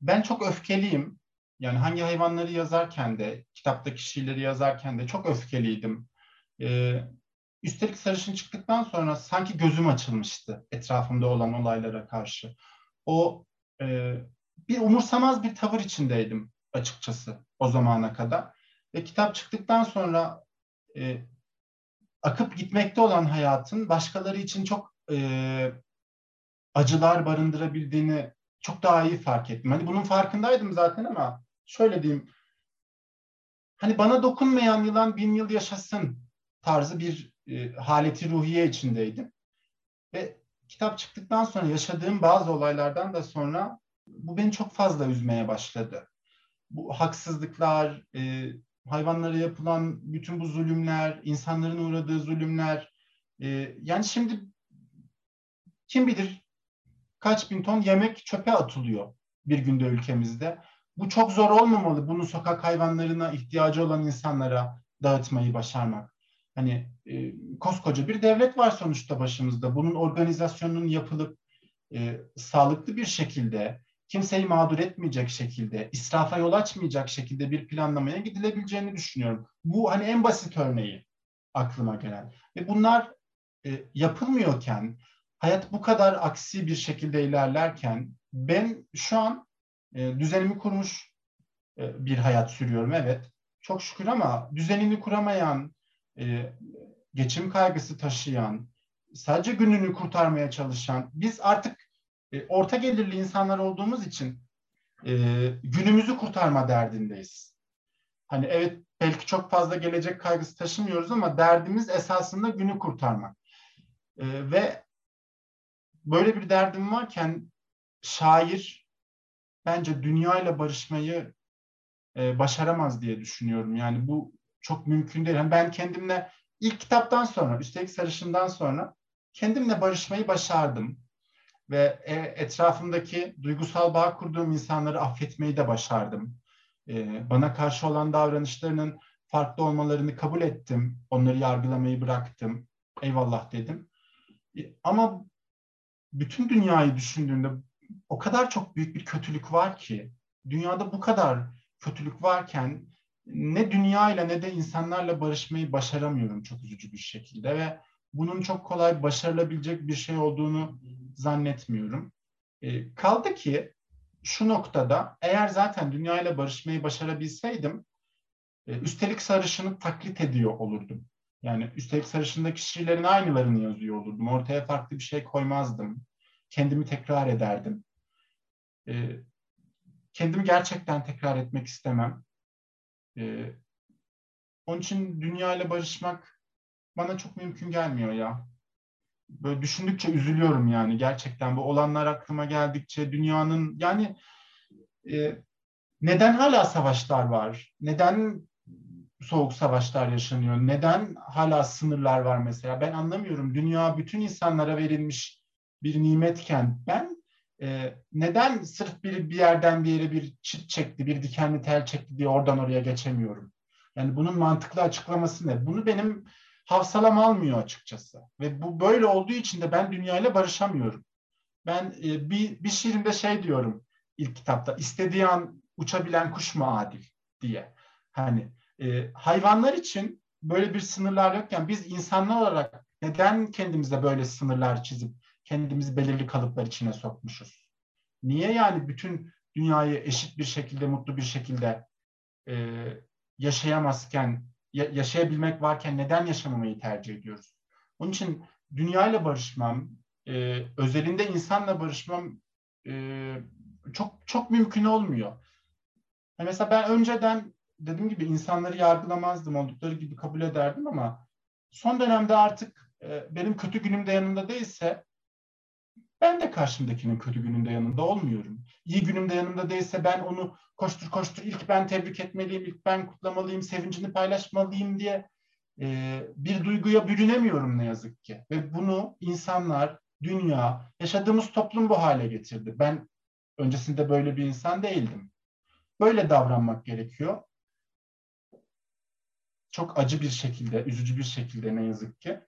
Ben çok öfkeliyim. Yani hangi hayvanları yazarken de, kitaptaki şiirleri yazarken de çok öfkeliydim. Ee, üstelik sarışın çıktıktan sonra sanki gözüm açılmıştı etrafımda olan olaylara karşı. O e, bir umursamaz bir tavır içindeydim açıkçası o zamana kadar. Ve kitap çıktıktan sonra e, akıp gitmekte olan hayatın başkaları için çok e, acılar barındırabildiğini çok daha iyi fark ettim. Hani bunun farkındaydım zaten ama şöyle diyeyim. Hani bana dokunmayan yılan bin yıl yaşasın tarzı bir e, haleti ruhiye içindeydim. Ve kitap çıktıktan sonra yaşadığım bazı olaylardan da sonra bu beni çok fazla üzmeye başladı. Bu haksızlıklar, e, hayvanlara yapılan bütün bu zulümler, insanların uğradığı zulümler. E, yani şimdi kim bilir kaç bin ton yemek çöpe atılıyor bir günde ülkemizde. Bu çok zor olmamalı bunu sokak hayvanlarına ihtiyacı olan insanlara dağıtmayı başarmak. Hani e, koskoca bir devlet var sonuçta başımızda. Bunun organizasyonunun yapılıp e, sağlıklı bir şekilde kimseyi mağdur etmeyecek şekilde, israfa yol açmayacak şekilde bir planlamaya gidilebileceğini düşünüyorum. Bu hani en basit örneği aklıma gelen. Ve bunlar e, yapılmıyorken, hayat bu kadar aksi bir şekilde ilerlerken ben şu an e, düzenimi kurmuş e, bir hayat sürüyorum evet. Çok şükür ama düzenini kuramayan, e, geçim kaygısı taşıyan, sadece gününü kurtarmaya çalışan, biz artık e, orta gelirli insanlar olduğumuz için e, günümüzü kurtarma derdindeyiz. Hani evet belki çok fazla gelecek kaygısı taşımıyoruz ama derdimiz esasında günü kurtarmak. E, ve böyle bir derdim varken şair bence dünyayla barışmayı e, başaramaz diye düşünüyorum. Yani bu çok mümkün değil. Yani ben kendimle ilk kitaptan sonra, üstelik sarışından sonra kendimle barışmayı başardım ve e, etrafımdaki duygusal bağ kurduğum insanları affetmeyi de başardım. E, bana karşı olan davranışlarının farklı olmalarını kabul ettim. Onları yargılamayı bıraktım. Eyvallah dedim. E, ama bütün dünyayı düşündüğümde o kadar çok büyük bir kötülük var ki, dünyada bu kadar kötülük varken ne dünyayla ne de insanlarla barışmayı başaramıyorum çok üzücü bir şekilde ve bunun çok kolay başarılabilecek bir şey olduğunu zannetmiyorum. E, kaldı ki şu noktada eğer zaten dünyayla barışmayı başarabilseydim e, üstelik sarışını taklit ediyor olurdum. Yani üstelik sarışındaki kişilerin aynılarını yazıyor olurdum. Ortaya farklı bir şey koymazdım. Kendimi tekrar ederdim. E, kendimi gerçekten tekrar etmek istemem. E, onun için dünyayla barışmak bana çok mümkün gelmiyor ya böyle düşündükçe üzülüyorum yani gerçekten bu olanlar aklıma geldikçe dünyanın yani e, neden hala savaşlar var? Neden soğuk savaşlar yaşanıyor? Neden hala sınırlar var mesela? Ben anlamıyorum. Dünya bütün insanlara verilmiş bir nimetken ben e, neden sırf bir, bir yerden bir yere bir çit çekti, bir dikenli tel çekti diye oradan oraya geçemiyorum? Yani bunun mantıklı açıklaması ne? Bunu benim hafsalam almıyor açıkçası. Ve bu böyle olduğu için de ben dünyayla barışamıyorum. Ben e, bir, bir şiirimde şey diyorum ilk kitapta. istediği an uçabilen kuş mu adil diye. Hani e, hayvanlar için böyle bir sınırlar yokken biz insanlar olarak neden kendimize böyle sınırlar çizip kendimizi belirli kalıplar içine sokmuşuz? Niye yani bütün dünyayı eşit bir şekilde, mutlu bir şekilde e, yaşayamazken yaşayabilmek varken neden yaşamamayı tercih ediyoruz? Onun için dünyayla barışmam, e, özelinde insanla barışmam e, çok çok mümkün olmuyor. Yani mesela ben önceden dediğim gibi insanları yargılamazdım, oldukları gibi kabul ederdim ama son dönemde artık e, benim kötü günümde yanında değilse ben de karşımdakinin kötü gününde yanında olmuyorum. İyi günümde yanında değilse ben onu koştur koştur ilk ben tebrik etmeliyim, ilk ben kutlamalıyım, sevincini paylaşmalıyım diye e, bir duyguya bürünemiyorum ne yazık ki. Ve bunu insanlar, dünya, yaşadığımız toplum bu hale getirdi. Ben öncesinde böyle bir insan değildim. Böyle davranmak gerekiyor. Çok acı bir şekilde, üzücü bir şekilde ne yazık ki.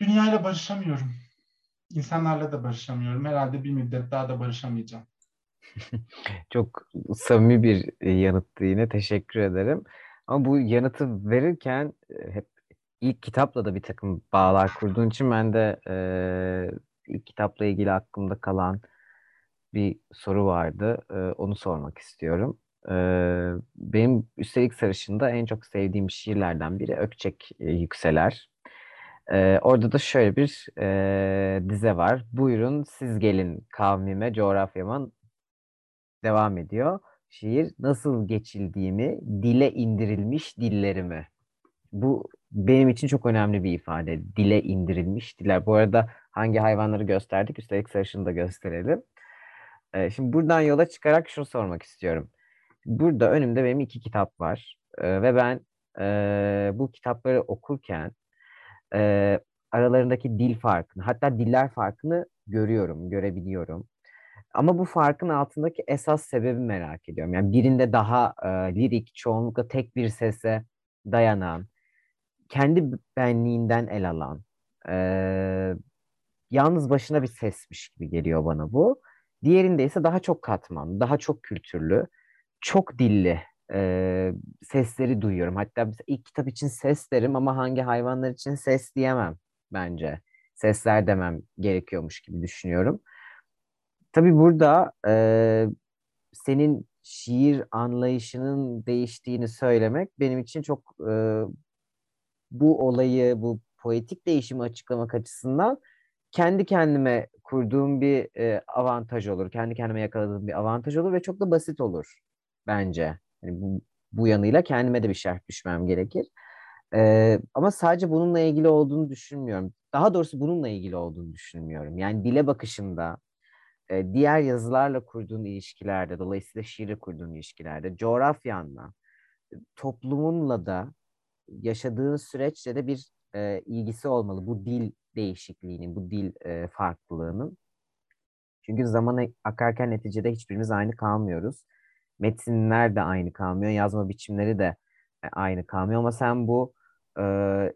Dünyayla barışamıyorum. İnsanlarla da barışamıyorum. Herhalde bir müddet daha da barışamayacağım. Çok samimi bir yanıttı yine. Teşekkür ederim. Ama bu yanıtı verirken e, hep ilk kitapla da bir takım bağlar kurduğun için ben de e, ilk kitapla ilgili aklımda kalan bir soru vardı. E, onu sormak istiyorum. E, benim üstelik sarışında en çok sevdiğim şiirlerden biri Ökçek e, Yükseler. E, orada da şöyle bir e, dize var. Buyurun siz gelin kavmime, coğrafyama devam ediyor. Şiir nasıl geçildiğimi, dile indirilmiş dillerimi. Bu benim için çok önemli bir ifade. Dile indirilmiş diller. Bu arada hangi hayvanları gösterdik? Üstelik sarışını da gösterelim. Ee, şimdi buradan yola çıkarak şunu sormak istiyorum. Burada önümde benim iki kitap var. Ee, ve ben e, bu kitapları okurken e, aralarındaki dil farkını, hatta diller farkını görüyorum, görebiliyorum. Ama bu farkın altındaki esas sebebi merak ediyorum. Yani birinde daha e, lirik, çoğunlukla tek bir sese dayanan, kendi benliğinden el alan, e, yalnız başına bir sesmiş gibi geliyor bana bu. Diğerinde ise daha çok katman, daha çok kültürlü, çok dilli e, sesleri duyuyorum. Hatta ilk kitap için ses derim ama hangi hayvanlar için ses diyemem bence. Sesler demem gerekiyormuş gibi düşünüyorum. Tabii burada e, senin şiir anlayışının değiştiğini söylemek benim için çok e, bu olayı, bu poetik değişimi açıklamak açısından kendi kendime kurduğum bir e, avantaj olur. Kendi kendime yakaladığım bir avantaj olur ve çok da basit olur bence. Yani bu, bu yanıyla kendime de bir şerh düşmem gerekir. E, ama sadece bununla ilgili olduğunu düşünmüyorum. Daha doğrusu bununla ilgili olduğunu düşünmüyorum. Yani dile bakışında, e, diğer yazılarla kurduğun ilişkilerde, dolayısıyla şiirle kurduğun ilişkilerde, coğrafyanla, toplumunla da yaşadığın süreçle de bir e, ilgisi olmalı. Bu dil değişikliğinin, bu dil e, farklılığının. Çünkü zamanı akarken neticede hiçbirimiz aynı kalmıyoruz. Metinler de aynı kalmıyor, yazma biçimleri de e, aynı kalmıyor ama sen bu e,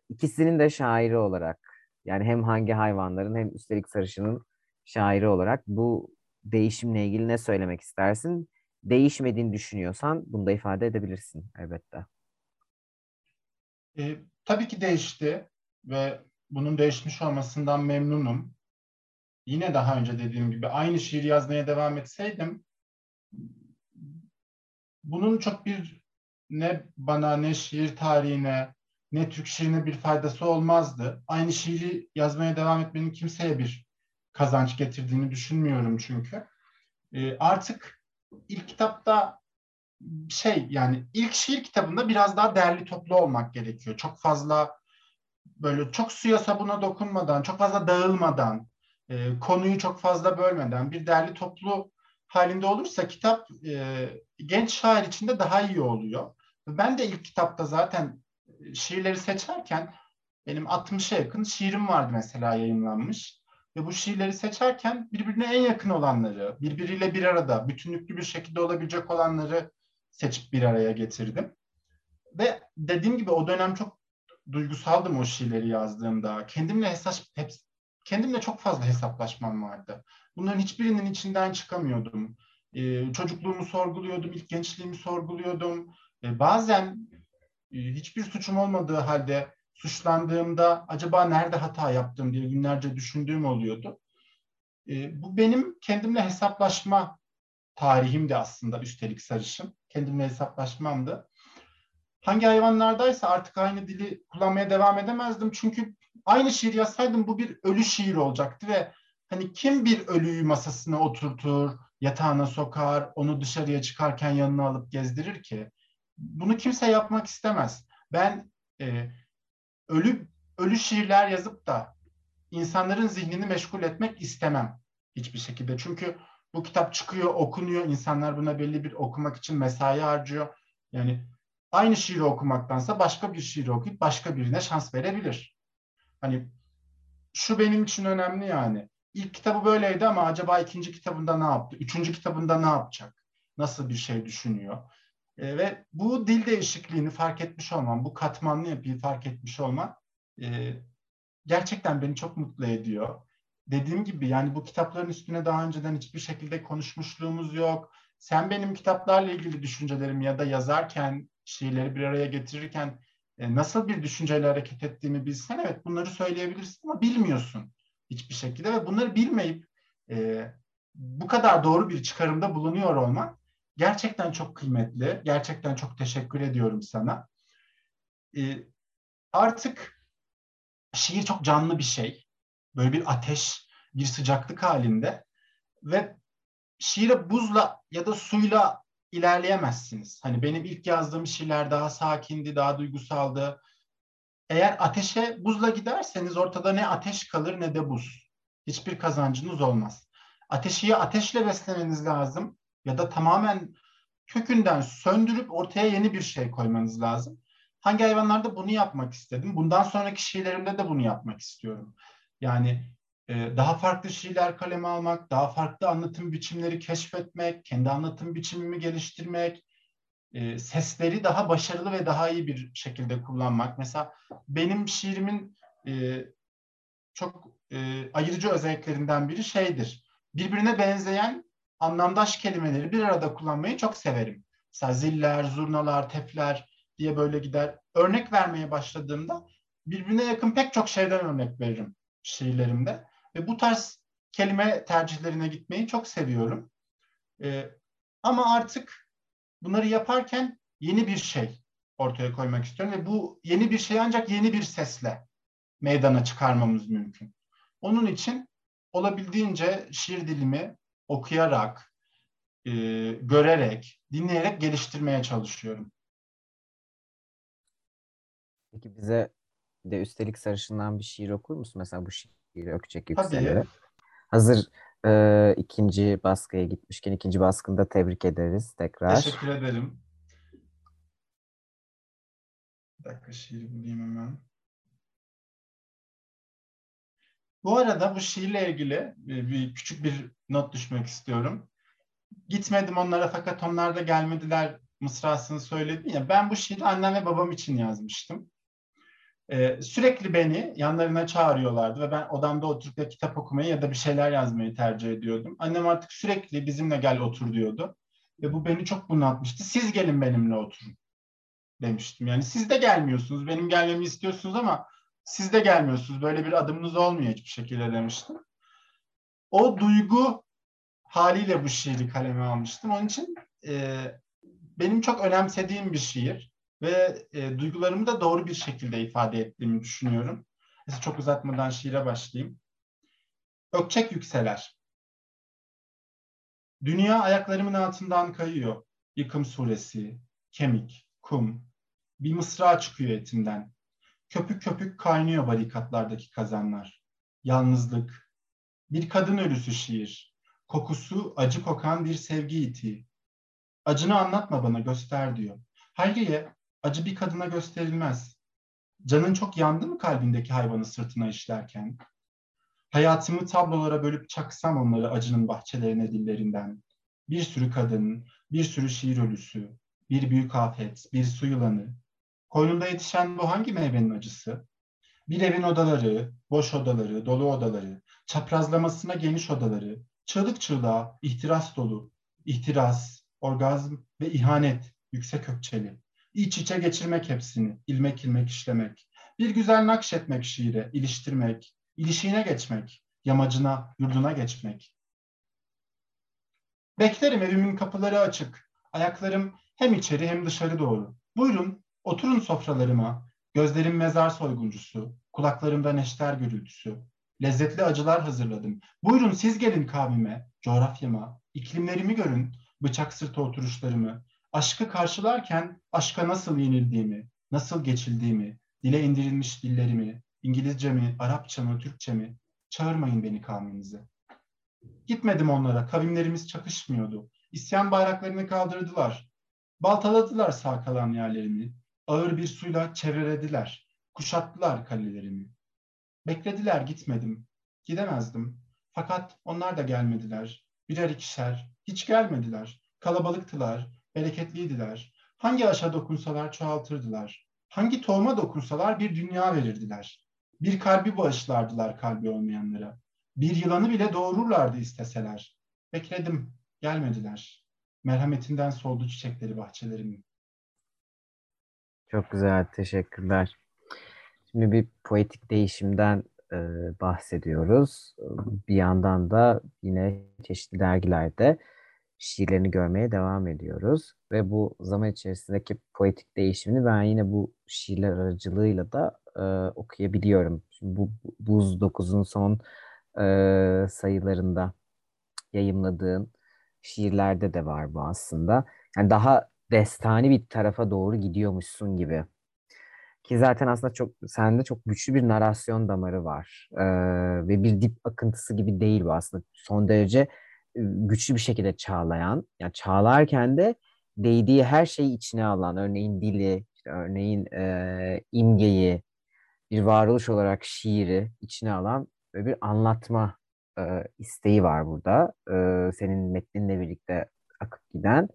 ikisinin de şairi olarak yani hem hangi hayvanların hem üstelik sarışının şairi olarak bu değişimle ilgili ne söylemek istersin? Değişmediğini düşünüyorsan bunu da ifade edebilirsin elbette. E, tabii ki değişti ve bunun değişmiş olmasından memnunum. Yine daha önce dediğim gibi aynı şiir yazmaya devam etseydim bunun çok bir ne bana ne şiir tarihine ne Türk şiirine bir faydası olmazdı. Aynı şiiri yazmaya devam etmenin kimseye bir kazanç getirdiğini düşünmüyorum çünkü. E, artık ilk kitapta şey yani ilk şiir kitabında biraz daha değerli toplu olmak gerekiyor. Çok fazla böyle çok suya sabuna dokunmadan, çok fazla dağılmadan, e, konuyu çok fazla bölmeden bir değerli toplu halinde olursa kitap e, genç şair için de daha iyi oluyor. Ben de ilk kitapta zaten şiirleri seçerken benim 60'a yakın şiirim vardı mesela yayınlanmış. Ve bu şiirleri seçerken birbirine en yakın olanları, birbiriyle bir arada, bütünlüklü bir şekilde olabilecek olanları seçip bir araya getirdim. Ve dediğim gibi o dönem çok duygusaldım o şiirleri yazdığımda. Kendimle hesap, hep, kendimle çok fazla hesaplaşmam vardı. Bunların hiçbirinin içinden çıkamıyordum. Ee, çocukluğumu sorguluyordum, ilk gençliğimi sorguluyordum. Ee, bazen e, hiçbir suçum olmadığı halde suçlandığımda acaba nerede hata yaptım diye günlerce düşündüğüm oluyordu. E, bu benim kendimle hesaplaşma tarihimdi aslında üstelik sarışın. Kendimle hesaplaşmamdı. Hangi hayvanlardaysa artık aynı dili kullanmaya devam edemezdim. Çünkü aynı şiir yazsaydım bu bir ölü şiir olacaktı ve hani kim bir ölüyü masasına oturtur, yatağına sokar, onu dışarıya çıkarken yanına alıp gezdirir ki? bunu kimse yapmak istemez. Ben e, ölü ölü şiirler yazıp da insanların zihnini meşgul etmek istemem hiçbir şekilde. Çünkü bu kitap çıkıyor, okunuyor. insanlar buna belli bir okumak için mesai harcıyor. Yani aynı şiiri okumaktansa başka bir şiiri okuyup başka birine şans verebilir. Hani şu benim için önemli yani. İlk kitabı böyleydi ama acaba ikinci kitabında ne yaptı? Üçüncü kitabında ne yapacak? Nasıl bir şey düşünüyor? E, ve bu dil değişikliğini fark etmiş olmam, bu katmanlı yapıyı fark etmiş olmam e, gerçekten beni çok mutlu ediyor. Dediğim gibi yani bu kitapların üstüne daha önceden hiçbir şekilde konuşmuşluğumuz yok. Sen benim kitaplarla ilgili düşüncelerimi ya da yazarken, şiirleri bir araya getirirken e, nasıl bir düşünceyle hareket ettiğimi bilsen evet bunları söyleyebilirsin ama bilmiyorsun hiçbir şekilde ve bunları bilmeyip e, bu kadar doğru bir çıkarımda bulunuyor olman gerçekten çok kıymetli. Gerçekten çok teşekkür ediyorum sana. E, artık şiir çok canlı bir şey. Böyle bir ateş, bir sıcaklık halinde ve şiire buzla ya da suyla ilerleyemezsiniz. Hani benim ilk yazdığım şiirler daha sakindi, daha duygusaldı. Eğer ateşe buzla giderseniz ortada ne ateş kalır ne de buz. Hiçbir kazancınız olmaz. Ateşi ya ateşle beslemeniz lazım ya da tamamen kökünden söndürüp ortaya yeni bir şey koymanız lazım. Hangi hayvanlarda bunu yapmak istedim? Bundan sonraki şiirlerimde de bunu yapmak istiyorum. Yani e, daha farklı şiirler kaleme almak, daha farklı anlatım biçimleri keşfetmek, kendi anlatım biçimimi geliştirmek, e, sesleri daha başarılı ve daha iyi bir şekilde kullanmak. Mesela benim şiirimin e, çok e, ayırıcı özelliklerinden biri şeydir. Birbirine benzeyen anlamdaş kelimeleri bir arada kullanmayı çok severim. Mesela ziller, zurnalar, tefler diye böyle gider. Örnek vermeye başladığımda birbirine yakın pek çok şeyden örnek veririm şiirlerimde. Ve bu tarz kelime tercihlerine gitmeyi çok seviyorum. Ee, ama artık bunları yaparken yeni bir şey ortaya koymak istiyorum ve bu yeni bir şey ancak yeni bir sesle meydana çıkarmamız mümkün. Onun için olabildiğince şiir dilimi okuyarak, e, görerek, dinleyerek geliştirmeye çalışıyorum. Peki bize de üstelik sarışından bir şiir okur musun? Mesela bu şiiri Ökçek Yüksel'e. Hazır e, ikinci baskıya gitmişken ikinci baskında tebrik ederiz tekrar. Teşekkür ederim. Bir dakika şiiri bulayım hemen. Bu arada bu şiirle ilgili e, bir küçük bir not düşmek istiyorum. Gitmedim onlara fakat onlar da gelmediler mısrasını söyledin ya. Ben bu şiiri annem ve babam için yazmıştım. Ee, sürekli beni yanlarına çağırıyorlardı ve ben odamda oturup ya kitap okumayı ya da bir şeyler yazmayı tercih ediyordum. Annem artık sürekli bizimle gel otur diyordu. Ve bu beni çok bunaltmıştı. Siz gelin benimle oturun demiştim. Yani siz de gelmiyorsunuz. Benim gelmemi istiyorsunuz ama siz de gelmiyorsunuz. Böyle bir adımınız olmuyor hiçbir şekilde demiştim. O duygu haliyle bu şiiri kaleme almıştım. Onun için e, benim çok önemsediğim bir şiir ve e, duygularımı da doğru bir şekilde ifade ettiğimi düşünüyorum. Mesela çok uzatmadan şiire başlayayım. Ökçek yükseler. Dünya ayaklarımın altından kayıyor. Yıkım suresi, kemik, kum. Bir mısra çıkıyor etimden. Köpük köpük kaynıyor barikatlardaki kazanlar. Yalnızlık. Bir kadın ölüsü şiir. Kokusu acı kokan bir sevgi iti. Acını anlatma bana göster diyor. Hayriye acı bir kadına gösterilmez. Canın çok yandı mı kalbindeki hayvanı sırtına işlerken? Hayatımı tablolara bölüp çaksam onları acının bahçelerine dillerinden. Bir sürü kadın, bir sürü şiir ölüsü, bir büyük afet, bir su yılanı, Koynunda yetişen bu hangi meyvenin acısı? Bir evin odaları, boş odaları, dolu odaları, çaprazlamasına geniş odaları, çığlık çığlığa, ihtiras dolu, ihtiras, orgazm ve ihanet, yüksek ökçeli. İç içe geçirmek hepsini, ilmek ilmek işlemek. Bir güzel nakşetmek şiire, iliştirmek, ilişiğine geçmek, yamacına, yurduna geçmek. Beklerim evimin kapıları açık, ayaklarım hem içeri hem dışarı doğru. Buyurun, Oturun sofralarıma, gözlerim mezar soyguncusu, kulaklarımda neşter gürültüsü. Lezzetli acılar hazırladım. Buyurun siz gelin kavmime, coğrafyama, iklimlerimi görün, bıçak sırtı oturuşlarımı, Aşkı karşılarken aşka nasıl yenildiğimi, nasıl geçildiğimi, dile indirilmiş dillerimi, İngilizce mi, Arapça mı, Türkçe mi? Çağırmayın beni kavminize. Gitmedim onlara, kavimlerimiz çakışmıyordu. İsyan bayraklarını kaldırdılar. Baltaladılar sağ kalan yerlerimi. Ağır bir suyla çevrelediler. Kuşattılar kalelerimi. Beklediler gitmedim. Gidemezdim. Fakat onlar da gelmediler. Birer ikişer. Hiç gelmediler. Kalabalıktılar. Bereketliydiler. Hangi aşa dokunsalar çoğaltırdılar. Hangi tohuma dokunsalar bir dünya verirdiler. Bir kalbi bağışlardılar kalbi olmayanlara. Bir yılanı bile doğururlardı isteseler. Bekledim. Gelmediler. Merhametinden soldu çiçekleri bahçelerimin. Çok güzel, teşekkürler. Şimdi bir poetik değişimden e, bahsediyoruz. Bir yandan da yine çeşitli dergilerde şiirlerini görmeye devam ediyoruz. Ve bu zaman içerisindeki poetik değişimini ben yine bu şiirler aracılığıyla da e, okuyabiliyorum. Şimdi bu Buz 9'un son e, sayılarında yayımladığın şiirlerde de var bu aslında. Yani daha destani bir tarafa doğru gidiyormuşsun gibi. Ki zaten aslında çok sende çok güçlü bir narasyon damarı var. Ee, ve bir dip akıntısı gibi değil bu aslında. Son derece güçlü bir şekilde çağlayan. Yani çağlarken de değdiği her şeyi içine alan. Örneğin dili, işte örneğin e, imgeyi, bir varoluş olarak şiiri içine alan ve bir anlatma e, isteği var burada. E, senin metninle birlikte akıp giden.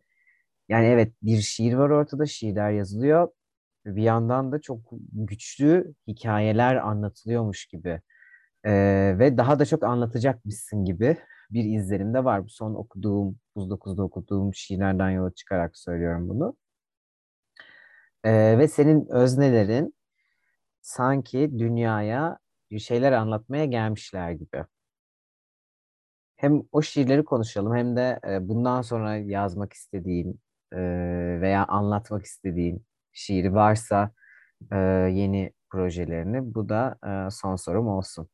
Yani evet bir şiir var ortada, şiirler yazılıyor. Bir yandan da çok güçlü hikayeler anlatılıyormuş gibi. E, ve daha da çok anlatacakmışsın gibi bir izlenim de var. Bu son okuduğum, Buz 9'da okuduğum şiirlerden yola çıkarak söylüyorum bunu. E, ve senin öznelerin sanki dünyaya bir şeyler anlatmaya gelmişler gibi hem o şiirleri konuşalım hem de e, bundan sonra yazmak istediğin e, veya anlatmak istediğin şiiri varsa e, yeni projelerini. Bu da son sorum olsun.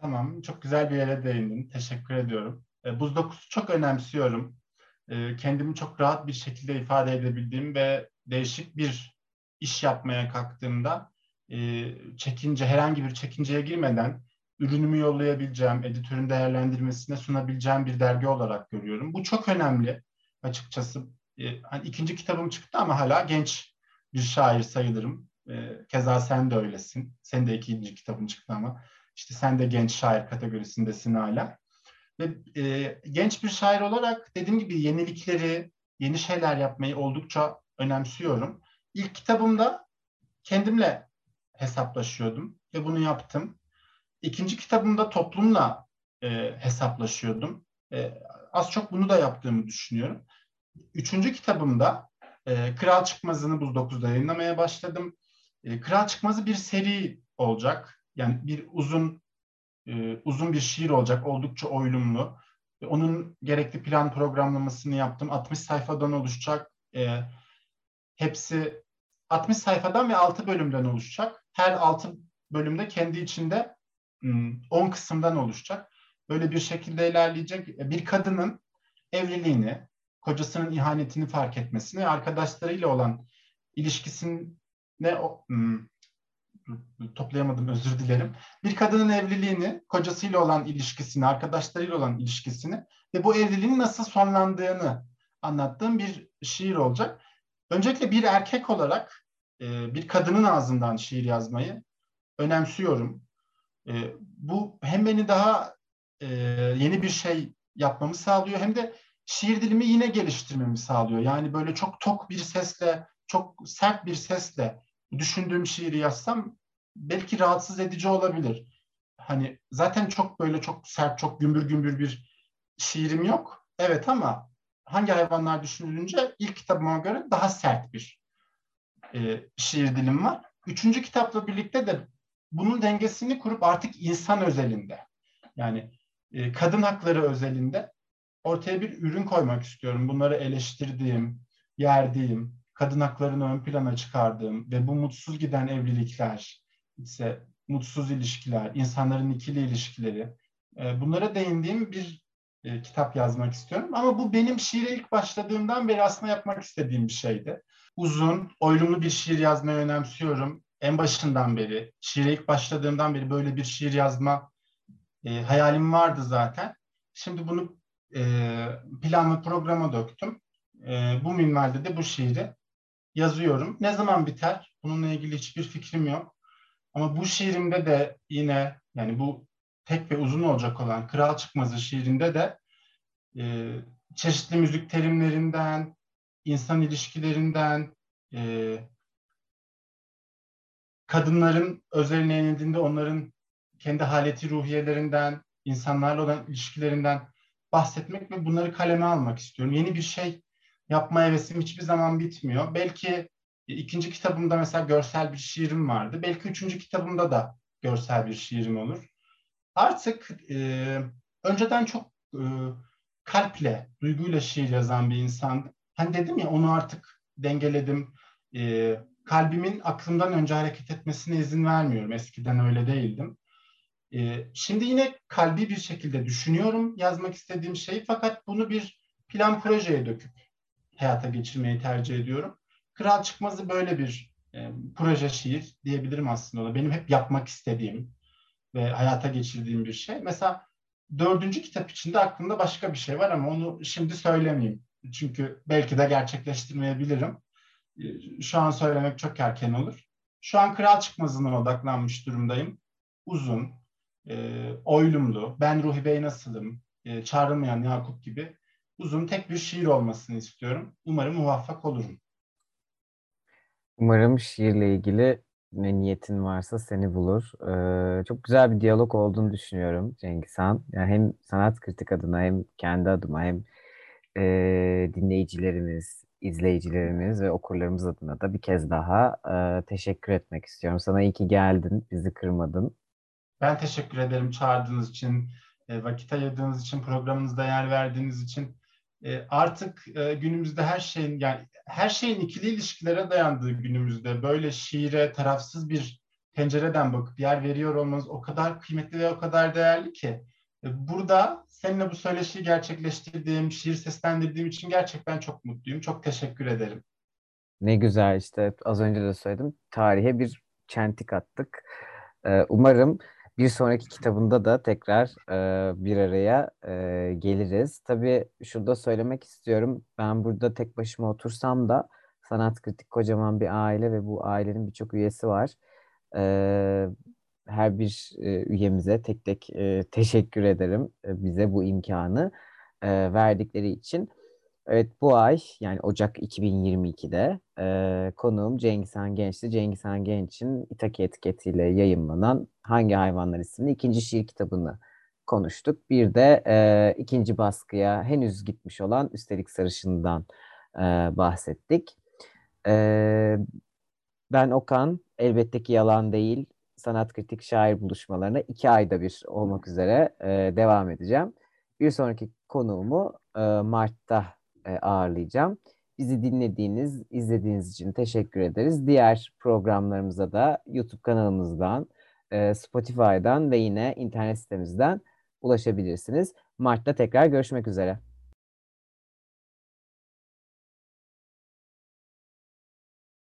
Tamam, çok güzel bir yere değindin. Teşekkür ediyorum. E, Buz dokusu çok önemsiyorum. E, kendimi çok rahat bir şekilde ifade edebildiğim ve değişik bir iş yapmaya kalktığımda e, çekince, herhangi bir çekinceye girmeden ürünümü yollayabileceğim, editörün değerlendirmesine sunabileceğim bir dergi olarak görüyorum. Bu çok önemli açıkçası. E, hani ikinci kitabım çıktı ama hala genç bir şair sayılırım. E, keza sen de öylesin. Sen de ikinci kitabın çıktı ama işte sen de genç şair kategorisindesin hala. Ve e, genç bir şair olarak dediğim gibi yenilikleri, yeni şeyler yapmayı oldukça önemsiyorum. İlk kitabımda kendimle hesaplaşıyordum ve bunu yaptım. İkinci kitabımda toplumla e, hesaplaşıyordum. E, az çok bunu da yaptığımı düşünüyorum. Üçüncü kitabımda e, Kral Çıkmazı'nı Buz 9'da yayınlamaya başladım. E, Kral Çıkmazı bir seri olacak. Yani bir uzun e, uzun bir şiir olacak. Oldukça oylumlu. E, onun gerekli plan programlamasını yaptım. 60 sayfadan oluşacak. E, hepsi 60 sayfadan ve 6 bölümden oluşacak. Her 6 bölümde kendi içinde 10 hmm, kısımdan oluşacak. Böyle bir şekilde ilerleyecek. E, bir kadının evliliğini, kocasının ihanetini fark etmesini, arkadaşlarıyla olan ilişkisine hmm, toplayamadım özür dilerim. Bir kadının evliliğini, kocasıyla olan ilişkisini, arkadaşlarıyla olan ilişkisini ve bu evliliğin nasıl sonlandığını anlattığım bir şiir olacak. Öncelikle bir erkek olarak e, bir kadının ağzından şiir yazmayı önemsiyorum. E, bu hem beni daha e, yeni bir şey yapmamı sağlıyor hem de şiir dilimi yine geliştirmemi sağlıyor. Yani böyle çok tok bir sesle, çok sert bir sesle düşündüğüm şiiri yazsam belki rahatsız edici olabilir. Hani zaten çok böyle çok sert, çok gümbür gümbür bir şiirim yok. Evet ama hangi hayvanlar düşünülünce ilk kitabıma göre daha sert bir e, şiir dilim var. Üçüncü kitapla birlikte de bunun dengesini kurup artık insan özelinde yani e, kadın hakları özelinde ortaya bir ürün koymak istiyorum. Bunları eleştirdiğim, yerdiğim, kadın haklarını ön plana çıkardığım ve bu mutsuz giden evlilikler, ise mutsuz ilişkiler, insanların ikili ilişkileri, e, bunlara değindiğim bir e, kitap yazmak istiyorum. Ama bu benim şiire ilk başladığımdan beri aslında yapmak istediğim bir şeydi. Uzun, oylumlu bir şiir yazmayı önemsiyorum. En başından beri, şiire ilk başladığımdan beri böyle bir şiir yazma e, hayalim vardı zaten. Şimdi bunu plan ve programa döktüm. Bu minvalde de bu şiiri yazıyorum. Ne zaman biter? Bununla ilgili hiçbir fikrim yok. Ama bu şiirimde de yine yani bu tek ve uzun olacak olan Kral Çıkmazı şiirinde de e, çeşitli müzik terimlerinden, insan ilişkilerinden, e, kadınların özeline inildiğinde onların kendi haleti ruhiyelerinden, insanlarla olan ilişkilerinden bahsetmek ve bunları kaleme almak istiyorum. Yeni bir şey yapma hevesim hiçbir zaman bitmiyor. Belki ikinci kitabımda mesela görsel bir şiirim vardı. Belki üçüncü kitabımda da görsel bir şiirim olur. Artık e, önceden çok e, kalple, duyguyla şiir yazan bir insan. Hani dedim ya onu artık dengeledim. E, kalbimin aklımdan önce hareket etmesine izin vermiyorum. Eskiden öyle değildim. E, şimdi yine kalbi bir şekilde düşünüyorum yazmak istediğim şeyi fakat bunu bir plan projeye döküp hayata geçirmeyi tercih ediyorum. Kral Çıkmaz'ı böyle bir e, proje şiir diyebilirim aslında. Benim hep yapmak istediğim ve hayata geçirdiğim bir şey. Mesela dördüncü kitap içinde aklımda başka bir şey var ama onu şimdi söylemeyeyim. Çünkü belki de gerçekleştirmeyebilirim. E, şu an söylemek çok erken olur. Şu an Kral Çıkmaz'ına odaklanmış durumdayım. Uzun, e, oylumlu, ben Ruhi Bey nasılım, e, çağrılmayan Yakup gibi uzun tek bir şiir olmasını istiyorum. Umarım muvaffak olurum. Umarım şiirle ilgili ne niyetin varsa seni bulur. Ee, çok güzel bir diyalog olduğunu düşünüyorum Cengiz Han. Yani hem sanat kritik adına hem kendi adıma hem e, dinleyicilerimiz, izleyicilerimiz ve okurlarımız adına da bir kez daha e, teşekkür etmek istiyorum. Sana iyi ki geldin, bizi kırmadın. Ben teşekkür ederim çağırdığınız için, e, vakit ayırdığınız için, programınızda yer verdiğiniz için. E, artık e, günümüzde her şeyin yani her şeyin ikili ilişkilere dayandığı günümüzde böyle şiire tarafsız bir pencereden bakıp yer veriyor olmanız o kadar kıymetli ve o kadar değerli ki. Burada seninle bu söyleşiyi gerçekleştirdiğim, şiir seslendirdiğim için gerçekten çok mutluyum. Çok teşekkür ederim. Ne güzel işte az önce de söyledim. Tarihe bir çentik attık. Umarım bir sonraki kitabında da tekrar e, bir araya e, geliriz. Tabii şurada söylemek istiyorum. Ben burada tek başıma otursam da sanat kritik kocaman bir aile ve bu ailenin birçok üyesi var. E, her bir e, üyemize tek tek e, teşekkür ederim e, bize bu imkanı e, verdikleri için. Evet bu ay yani Ocak 2022'de e, konuğum Cengiz Han Genç'ti. Cengiz Han Genç'in İtaki etiketiyle yayınlanan Hangi Hayvanlar isimli ikinci şiir kitabını konuştuk. Bir de e, ikinci baskıya henüz gitmiş olan Üstelik Sarışın'dan e, bahsettik. E, ben Okan, elbette ki yalan değil, sanat kritik şair buluşmalarına iki ayda bir olmak üzere e, devam edeceğim. Bir sonraki konuğumu e, Mart'ta e, ağırlayacağım. Bizi dinlediğiniz, izlediğiniz için teşekkür ederiz. Diğer programlarımıza da YouTube kanalımızdan, e, Spotify'dan ve yine internet sitemizden ulaşabilirsiniz. Mart'ta tekrar görüşmek üzere.